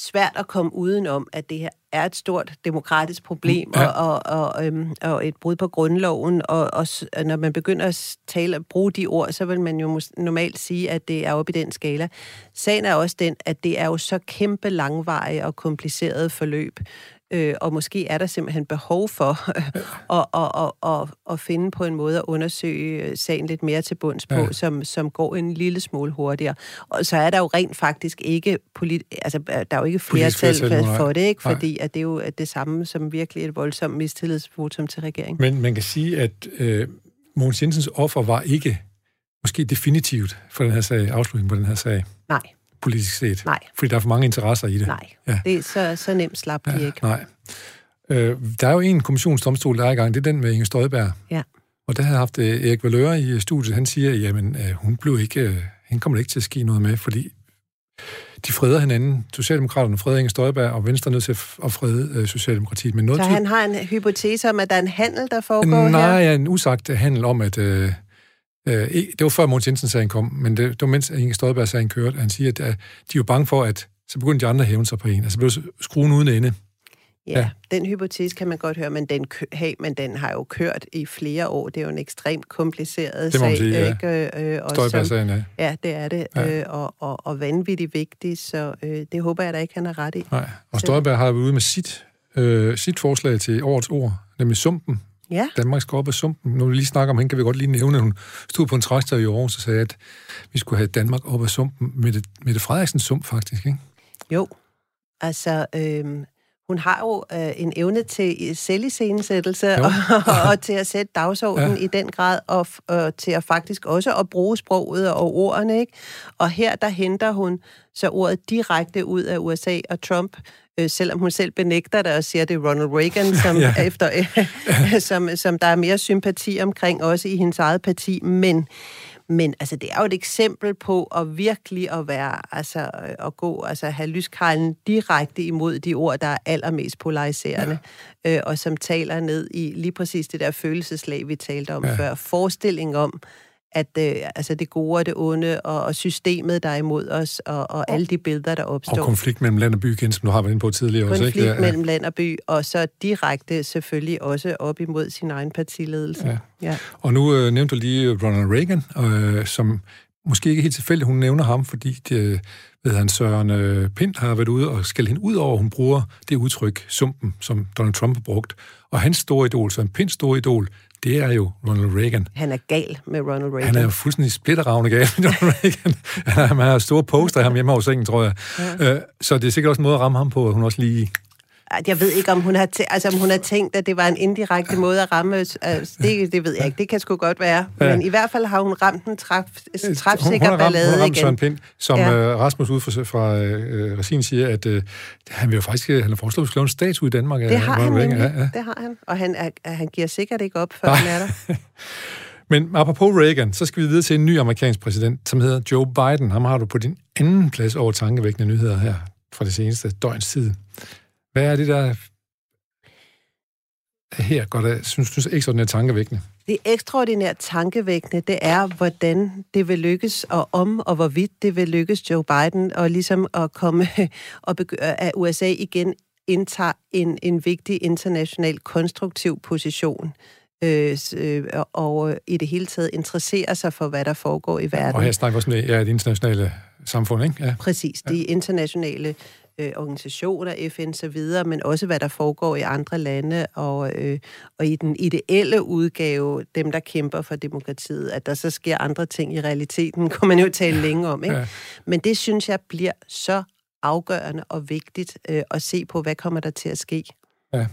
svært at komme udenom, at det her er et stort demokratisk problem ja. og, og, og, øhm, og et brud på grundloven. Og, og når man begynder at tale at bruge de ord, så vil man jo normalt sige, at det er oppe i den skala. Sagen er også den, at det er jo så kæmpe langvarige og komplicerede forløb, øh, og måske er der simpelthen behov for at, at, at, at, at finde på en måde at undersøge sagen lidt mere til bunds på, ja. som, som går en lille smule hurtigere. Og så er der jo rent faktisk ikke polit, altså, der er jo ikke flertal for, for det, ikke? fordi at det er jo det samme som virkelig et voldsomt mistillidsvotum til regeringen. Men man kan sige, at øh, Mogens Jensens offer var ikke måske definitivt for den her sag, afslutningen på den her sag. Nej politisk set. Nej. Fordi der er for mange interesser i det. Nej, ja. det er så, så nemt slap de ja, ikke. Nej. Øh, der er jo en kommissionsdomstol, der er i gang. Det er den med Inger Støjberg. Ja. Og der har haft øh, Erik Valøre i studiet. Han siger, jamen, øh, hun blev ikke, øh, hende kommer ikke til at ske noget med, fordi de freder hinanden. Socialdemokraterne freder Inger Støjberg, og Venstre er nødt til at frede øh, Socialdemokratiet. Men noget så han har en hypotese om, at der er en handel, der foregår Nej, her? Nej, en usagt handel om, at... Øh, Øh, det var før Mogens Jensen-sagen kom, men det, det var mens Inge Støjberg-sagen kørte. Han siger, at, at de var bange for, at så begyndte de andre at hæve sig på en. Altså blev skruen uden ende. Ja, ja, den hypotese kan man godt høre, men den, hey, men den har jo kørt i flere år. Det er jo en ekstremt kompliceret det må sag. Sige, ja. Ikke? Øh, Støjberg-sagen, ja. Ja, det er det, ja. øh, og, og, og vanvittigt vigtigt, så øh, det håber jeg da ikke, han er ret i. Nej, og Støjberg har været ude med sit, øh, sit forslag til årets ord, nemlig sumpen, Ja. Danmark skal op af sumpen. Når vi lige snakker om hende, kan vi godt lige nævne, at hun stod på en traktor i Aarhus og sagde, at vi skulle have Danmark op af sumpen. Med det, med det Frederiksens sump, faktisk, ikke? Jo. Altså, øh, hun har jo øh, en evne til selviscenesættelse og, og til at sætte dagsordenen ja. i den grad, og, og til at faktisk også at bruge sproget og ordene, ikke? Og her, der henter hun så ordet direkte ud af USA og Trump, øh, selvom hun selv benægter det og siger, det er Ronald Reagan, som, ja. efter, øh, som, som der er mere sympati omkring, også i hendes eget parti, men men altså, det er jo et eksempel på at virkelig at være, altså, øh, at gå, altså have lyskrallen direkte imod de ord, der er allermest polariserende, ja. øh, og som taler ned i lige præcis det der følelseslag, vi talte om ja. før. Forestilling om, at øh, altså det gode og det onde, og, og systemet, der er imod os, og, og alle de billeder, der opstår. Og konflikt mellem land og by, igen, som du har været inde på tidligere konflikt også, ikke? Konflikt mellem land og by, og så direkte selvfølgelig også op imod sin egen partiledelse. Ja. Ja. Og nu øh, nævnte du lige Ronald Reagan, øh, som måske ikke helt tilfældigt, hun nævner ham, fordi det, ved han, Søren øh, Pind har været ude og skælde hende ud over, hun bruger det udtryk, sumpen, som Donald Trump har brugt. Og hans store idol, Søren Pinds store idol, det er jo Ronald Reagan. Han er gal med Ronald Reagan. Han er jo fuldstændig splitteravne gal med Ronald Reagan. Han har store poster af ham hjemme over sengen, tror jeg. Ja. Øh, så det er sikkert også en måde at ramme ham på, at hun også lige jeg ved ikke, om hun har, tæ- altså, om hun har tænkt, at det var en indirekte måde at ramme. Altså, det, det ved jeg ikke. Det kan sgu godt være. Ja. Men i hvert fald har hun ramt en træf, træfsikker hun, hun ballade igen. Hun har ramt igen. Søren Pind, som ja. uh, Rasmus ud fra, fra uh, Resin siger, at uh, han vil jo faktisk han har foreslået at skrive en statue i Danmark. Det har han nemlig. Ja, ja. Det har han. Og han, er, han giver sikkert ikke op, før han er der. Men apropos Reagan, så skal vi videre til en ny amerikansk præsident, som hedder Joe Biden. Ham har du på din anden plads over tankevækkende nyheder her fra det seneste døgns tid. Hvad er det, der her går det, synes, synes ekstraordinært tankevækkende? Det ekstraordinært tankevækkende, det er, hvordan det vil lykkes, og om og hvorvidt det vil lykkes Joe Biden, og ligesom at komme og begynde, at USA igen indtager en, en vigtig international konstruktiv position øh, øh, og i det hele taget interesserer sig for, hvad der foregår i verden. Og her snakker vi også om ja, det internationale samfund, ikke? Ja. Præcis, de internationale øh, organisationer, FN så videre, men også hvad der foregår i andre lande, og, øh, og i den ideelle udgave, dem der kæmper for demokratiet, at der så sker andre ting i realiteten, kunne man jo tale længe om. Ikke? Ja. Men det synes jeg bliver så afgørende og vigtigt øh, at se på, hvad kommer der til at ske. Ja,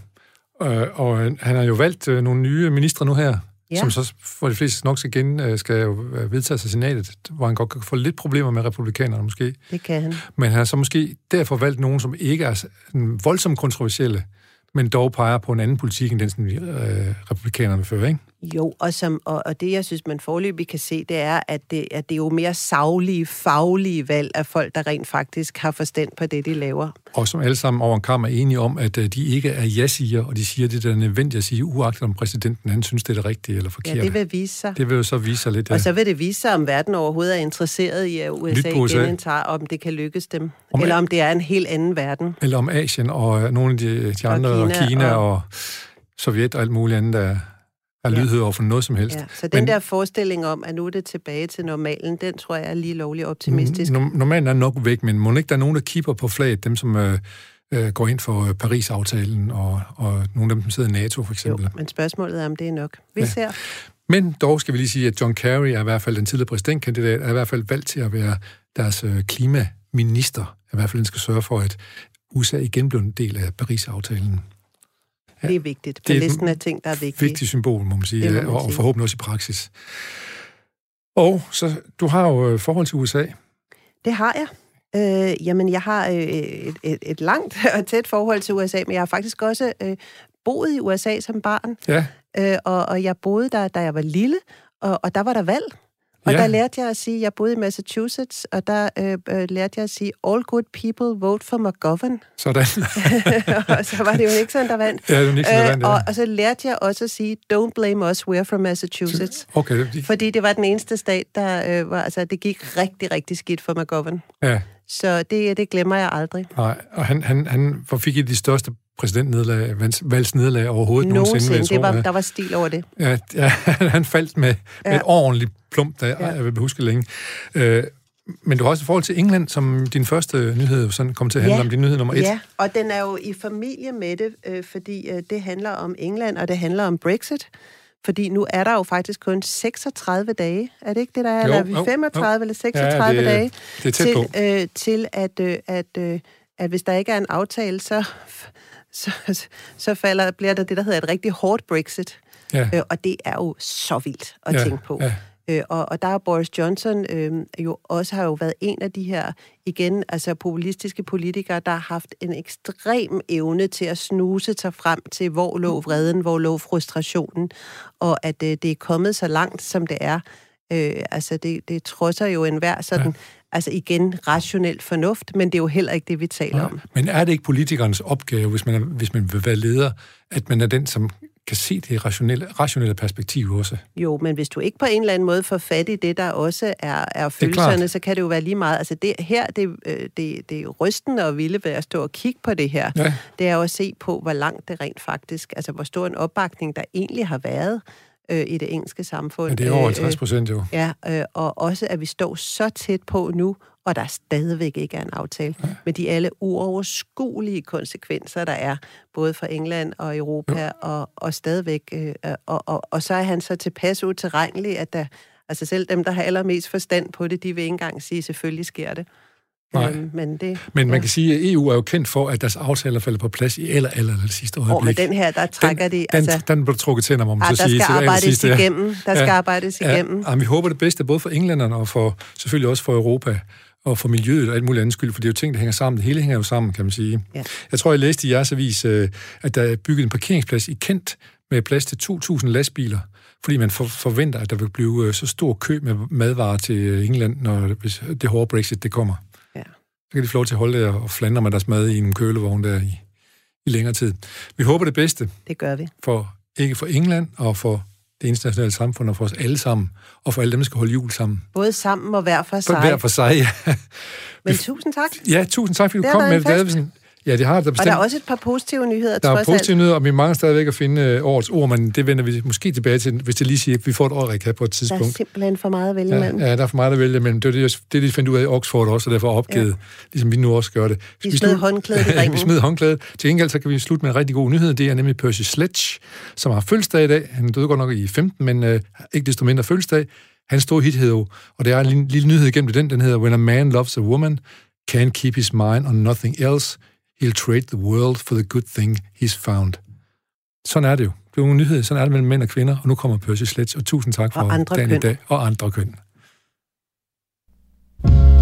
øh, og han har jo valgt øh, nogle nye ministre nu her, ja. som så for de fleste nok skal, gen, øh, skal jo vedtages af senatet, hvor han godt kan få lidt problemer med republikanerne måske. Det kan han. Men han har så måske derfor valgt nogen, som ikke er voldsomt kontroversielle, men dog peger på en anden politik, end den, som øh, republikanerne fører, ikke? Jo, og, som, og, og det, jeg synes, man forløbig kan se, det er, at det, at det er jo mere savlige, faglige valg af folk, der rent faktisk har forstand på det, de laver. Og som alle sammen over en kamp er enige om, at øh, de ikke er ja-siger, og de siger det, der er nødvendigt at sige, uagtet om præsidenten han synes, det er det rigtige eller forkert. Ja, det vil vise sig. Det vil jo så vise sig lidt, ja. Og så vil det vise sig, om verden overhovedet er interesseret i, at USA, USA. genindtager, om det kan lykkes dem. Om eller om det er en helt anden verden. Eller om Asien og øh, nogle af de, de andre, og Kina, og, Kina og, og Sovjet og alt muligt andet, der er lydhør over for noget som helst. Ja, så den Men, der forestilling om, at nu er det tilbage til normalen, den tror jeg er lige lovlig optimistisk. Normalen er nok væk, men må ikke der er nogen, der kipper på flaget, dem som øh, øh, går ind for øh, Paris-aftalen, og, og nogle af dem, som sidder i NATO for eksempel. Jo, men spørgsmålet er, om det er nok. Vi ja. ser. Men dog skal vi lige sige, at John Kerry er i hvert fald den tidligere præsidentkandidat, er i hvert fald valgt til at være deres øh, klimaminister. I hvert fald den skal sørge for, at USA igen bliver en del af Paris-aftalen. Det er vigtigt. På det er listen af ting, der er vigtige. vigtigt symbol, må man sige, det må man og, sige. forhåbentlig også i praksis. Og så, du har jo øh, forhold til USA. Det har jeg. Øh, jamen, jeg har øh, et, et, et langt og tæt forhold til USA, men jeg har faktisk også øh, boet i USA som barn. Ja. Øh, og, og jeg boede der, da jeg var lille, og, og der var der valg. Og ja. der lærte jeg at sige, jeg boede i Massachusetts, og der øh, øh, lærte jeg at sige, all good people vote for McGovern. Sådan. og så var det jo Nixon, der vandt. Ja, det var Nixon, der vandt, ja. og, og så lærte jeg også at sige, don't blame us, we're from Massachusetts. Okay. Fordi det var den eneste stat, der øh, var, altså det gik rigtig, rigtig skidt for McGovern. Ja. Så det, det glemmer jeg aldrig. Nej, og han, han, han fik et af de største præsidentnedlag, valgsnedlag overhovedet nogensinde. nogensinde det var, der var stil over det. Ja, ja han faldt med, ja. med et ordentligt plump, der ja. jeg vil huske længe. Øh, men du har også i forhold til England, som din første nyhed sådan kom til at handle ja. om, din nyhed nummer et. Ja, og den er jo i familie med det, øh, fordi øh, det handler om England, og det handler om Brexit. Fordi nu er der jo faktisk kun 36 dage, er det ikke det, der er? Jo, eller 35 jo. eller 36 ja, det, dage det er tæt på. til, øh, til at, øh, at, øh, at hvis der ikke er en aftale, så så, så falder, bliver der det, der hedder et rigtig hårdt Brexit. Ja. Øh, og det er jo så vildt at ja. tænke på. Ja. Øh, og, og der er Boris Johnson øh, jo også har jo været en af de her, igen, altså populistiske politikere, der har haft en ekstrem evne til at snuse sig frem til, hvor lå vreden, hvor lå frustrationen, og at øh, det er kommet så langt, som det er. Øh, altså, det, det trodser jo enhver sådan... Ja altså igen rationel fornuft, men det er jo heller ikke det, vi taler Nej. om. Men er det ikke politikernes opgave, hvis man, er, hvis man vil være leder, at man er den, som kan se det rationelle, rationelle perspektiv også. Jo, men hvis du ikke på en eller anden måde får fat i det, der også er, er følelserne, er så kan det jo være lige meget. Altså det, her, det, øh, det, det er rystende og vilde ved at stå og kigge på det her. Ja. Det er jo at se på, hvor langt det rent faktisk, altså hvor stor en opbakning der egentlig har været øh, i det engelske samfund. Ja, det er over 50 øh, procent jo. Ja, øh, og også at vi står så tæt på nu, og der stadigvæk ikke er en aftale, ja. med de alle uoverskuelige konsekvenser, der er, både for England og Europa, ja. og, og stadigvæk, øh, og, og, og så er han så tilpas utilregnelig, at der, altså selv dem, der har allermest forstand på det, de vil ikke engang sige, selvfølgelig sker det. Nej. Øhm, men, det, men man ja. kan sige, at EU er jo kendt for, at deres aftaler falder på plads i eller eller det sidste øjeblik. Oh, men den her, der trækker den, de... Altså, den, den blev trukket til, må man ah, så sige. Der skal arbejdes sidste, igennem. Der skal ja, arbejdes ja, igennem. Ja, vi håber det bedste, både for englænderne og for, selvfølgelig også for Europa og for miljøet og alt muligt andet skyld, for det er jo ting, der hænger sammen. Det hele hænger jo sammen, kan man sige. Ja. Jeg tror, jeg læste i jeres avis, øh, at der er bygget en parkeringsplads i Kent med plads til 2.000 lastbiler, fordi man for, forventer, at der vil blive øh, så stor kø med madvarer til England, når det hårde Brexit det kommer. Så kan de få lov til at holde der og flandre med deres mad i en kølevogn der i, i længere tid. Vi håber det bedste. Det gør vi. For, ikke for England og for det internationale samfund og for os alle sammen, og for alle dem, der skal holde jul sammen. Både sammen og hver for sig. Hver for sig, ja. Men tusind tak. Ja, tusind tak, fordi du kom med, Davidsen. Ja, det har der bestemt. Og der er også et par positive nyheder, Der er positive nyheder, og vi mangler stadigvæk at finde øh, årets ord, men det vender vi måske tilbage til, hvis det lige siger, at vi får et år på et tidspunkt. Der er simpelthen for meget at vælge ja, mellem. Ja, der er for meget at vælge mellem. Det er det, det de fandt ud af i Oxford også, og derfor opgivet, ja. ligesom vi nu også gør det. Vi, vi smed håndklædet i ringen. vi smed håndklædet. Til gengæld så kan vi slutte med en rigtig god nyhed. Det er nemlig Percy Sledge, som har fødselsdag i dag. Han døde godt nok i 15, men øh, ikke desto mindre fødselsdag. Hans store hit hedder jo, og det er en lille, lille nyhed igennem den, den hedder When a Man Loves a Woman, Can't Keep His Mind on Nothing Else, He'll trade the world for the good thing he's found. Sådan er det jo. Det er jo en nyhed. Sådan er det mellem mænd og kvinder, og nu kommer Percy Sledge, og tusind tak for og dagen i dag, og andre køn. thank you